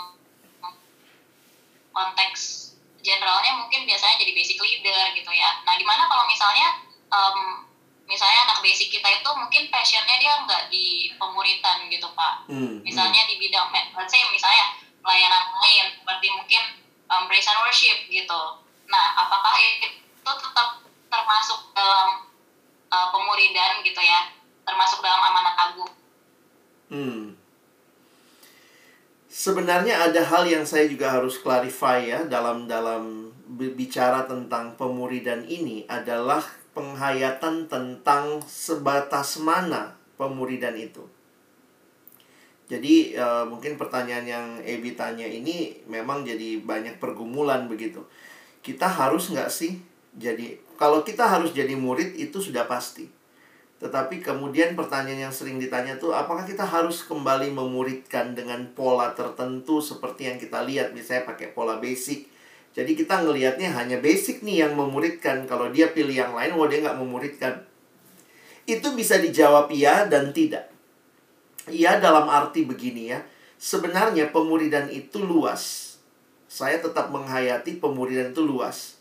konteks generalnya mungkin biasanya jadi basic leader gitu ya. Nah, gimana kalau misalnya um, misalnya anak basic kita itu mungkin passionnya dia nggak di pemuritan gitu pak. Hmm, misalnya hmm. di bidang, let's say misalnya pelayanan lain seperti mungkin um, praise and worship gitu. Nah, apakah itu tetap termasuk dalam uh, pemuridan gitu ya? Termasuk dalam amanat agung? Hmm. Sebenarnya ada hal yang saya juga harus clarify ya dalam dalam bicara tentang pemuridan ini adalah penghayatan tentang sebatas mana pemuridan itu. Jadi uh, mungkin pertanyaan yang Ebi tanya ini memang jadi banyak pergumulan begitu. Kita harus nggak sih jadi kalau kita harus jadi murid itu sudah pasti. Tetapi kemudian pertanyaan yang sering ditanya tuh apakah kita harus kembali memuridkan dengan pola tertentu seperti yang kita lihat misalnya pakai pola basic. Jadi kita ngelihatnya hanya basic nih yang memuridkan. Kalau dia pilih yang lain, wah dia nggak memuridkan. Itu bisa dijawab iya dan tidak. Iya dalam arti begini ya. Sebenarnya pemuridan itu luas. Saya tetap menghayati pemuridan itu luas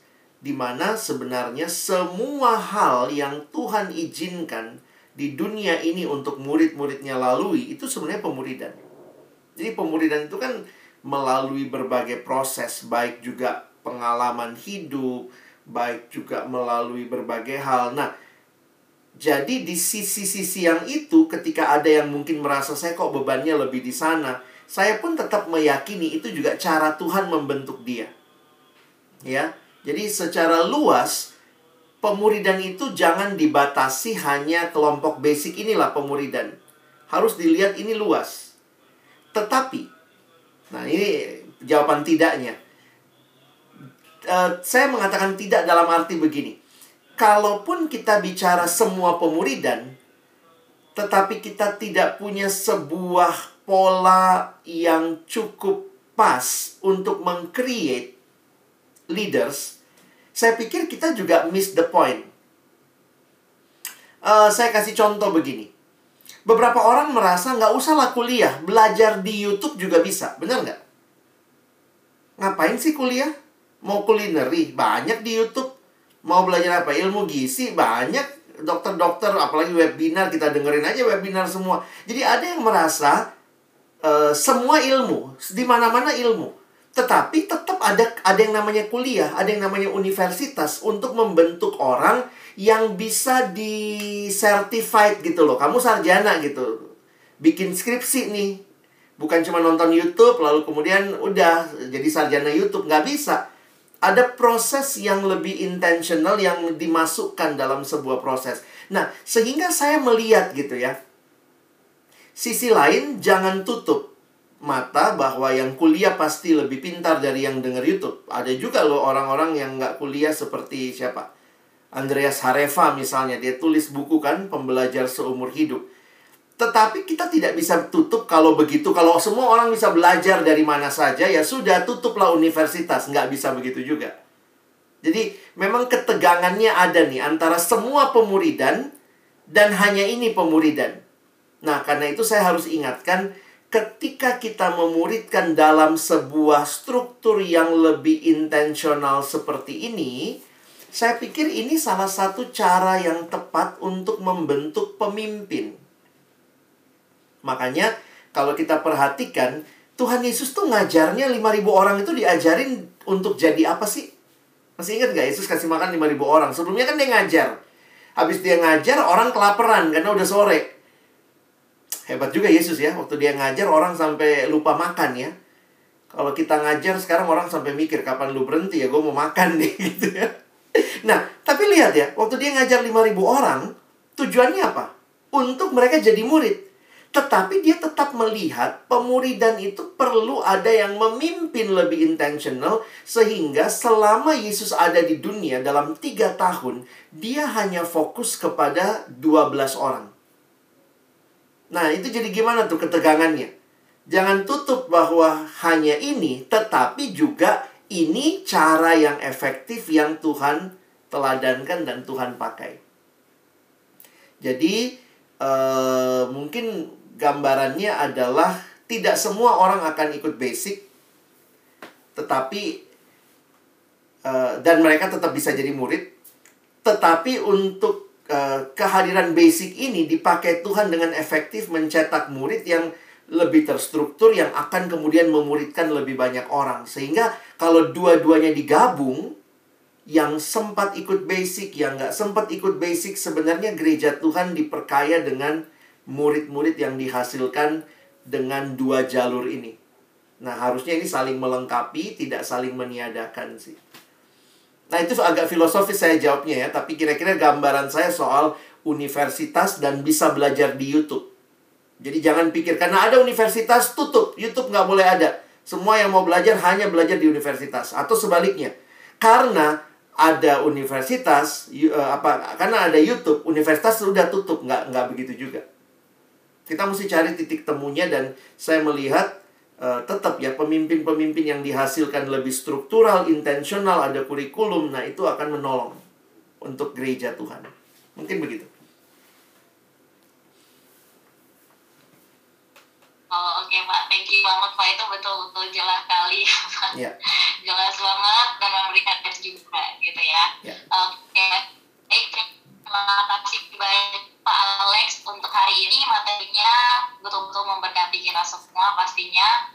di mana sebenarnya semua hal yang Tuhan izinkan di dunia ini untuk murid-muridnya lalui itu sebenarnya pemuridan. Jadi pemuridan itu kan melalui berbagai proses, baik juga pengalaman hidup, baik juga melalui berbagai hal. Nah, jadi di sisi-sisi yang itu ketika ada yang mungkin merasa saya kok bebannya lebih di sana, saya pun tetap meyakini itu juga cara Tuhan membentuk dia. Ya. Jadi secara luas pemuridan itu jangan dibatasi hanya kelompok basic inilah pemuridan. Harus dilihat ini luas. Tetapi nah ini jawaban tidaknya. Uh, saya mengatakan tidak dalam arti begini. kalaupun kita bicara semua pemuridan, tetapi kita tidak punya sebuah pola yang cukup pas untuk meng-create leaders, saya pikir kita juga miss the point. Uh, saya kasih contoh begini. Beberapa orang merasa nggak usahlah kuliah, belajar di YouTube juga bisa. Benar nggak? Ngapain sih kuliah? Mau kulineri? Banyak di YouTube. Mau belajar apa? Ilmu gizi? Banyak. Dokter-dokter, apalagi webinar, kita dengerin aja webinar semua. Jadi ada yang merasa uh, semua ilmu, di mana-mana ilmu. Tetapi tetap ada ada yang namanya kuliah, ada yang namanya universitas untuk membentuk orang yang bisa di certified gitu loh. Kamu sarjana gitu. Bikin skripsi nih. Bukan cuma nonton YouTube lalu kemudian udah jadi sarjana YouTube, nggak bisa ada proses yang lebih intentional yang dimasukkan dalam sebuah proses. Nah, sehingga saya melihat gitu ya. Sisi lain jangan tutup mata bahwa yang kuliah pasti lebih pintar dari yang dengar YouTube. Ada juga loh orang-orang yang nggak kuliah seperti siapa? Andreas Hareva misalnya, dia tulis buku kan, pembelajar seumur hidup. Tetapi kita tidak bisa tutup kalau begitu. Kalau semua orang bisa belajar dari mana saja, ya sudah tutuplah universitas. Nggak bisa begitu juga. Jadi memang ketegangannya ada nih antara semua pemuridan dan hanya ini pemuridan. Nah, karena itu saya harus ingatkan ketika kita memuridkan dalam sebuah struktur yang lebih intensional seperti ini, saya pikir ini salah satu cara yang tepat untuk membentuk pemimpin. Makanya kalau kita perhatikan Tuhan Yesus tuh ngajarnya 5000 orang itu diajarin untuk jadi apa sih? Masih ingat gak Yesus kasih makan 5000 orang? Sebelumnya kan dia ngajar. Habis dia ngajar orang kelaparan karena udah sore. Hebat juga Yesus ya, waktu dia ngajar orang sampai lupa makan ya. Kalau kita ngajar sekarang orang sampai mikir kapan lu berhenti ya, gue mau makan nih gitu ya. Nah, tapi lihat ya, waktu dia ngajar 5000 orang, tujuannya apa? Untuk mereka jadi murid. Tetapi dia tetap melihat pemuridan itu perlu ada yang memimpin lebih intentional sehingga selama Yesus ada di dunia dalam tiga tahun, dia hanya fokus kepada 12 orang. Nah, itu jadi gimana tuh ketegangannya? Jangan tutup bahwa hanya ini, tetapi juga ini cara yang efektif yang Tuhan teladankan dan Tuhan pakai. Jadi, uh, mungkin gambarannya adalah tidak semua orang akan ikut basic tetapi uh, dan mereka tetap bisa jadi murid tetapi untuk uh, kehadiran basic ini dipakai Tuhan dengan efektif mencetak murid yang lebih terstruktur yang akan kemudian memuridkan lebih banyak orang sehingga kalau dua-duanya digabung yang sempat ikut basic yang nggak sempat ikut basic sebenarnya gereja Tuhan diperkaya dengan murid-murid yang dihasilkan dengan dua jalur ini. Nah, harusnya ini saling melengkapi, tidak saling meniadakan sih. Nah, itu agak filosofis saya jawabnya ya, tapi kira-kira gambaran saya soal universitas dan bisa belajar di YouTube. Jadi jangan pikir, karena ada universitas tutup, YouTube nggak boleh ada. Semua yang mau belajar hanya belajar di universitas. Atau sebaliknya, karena ada universitas, eh, apa karena ada YouTube, universitas sudah tutup, nggak, nggak begitu juga. Kita mesti cari titik temunya dan saya melihat uh, tetap ya pemimpin-pemimpin yang dihasilkan lebih struktural, intensional, ada kurikulum, nah itu akan menolong untuk gereja Tuhan. Mungkin begitu. Oh, oke okay, Pak, thank you banget Pak itu betul-betul jelas sekali ya. jelas banget dan memberikan juga gitu ya. ya. Oke, okay. terima kasih banyak Pak Alex untuk hari ini materinya betul-betul memberkati kita semua pastinya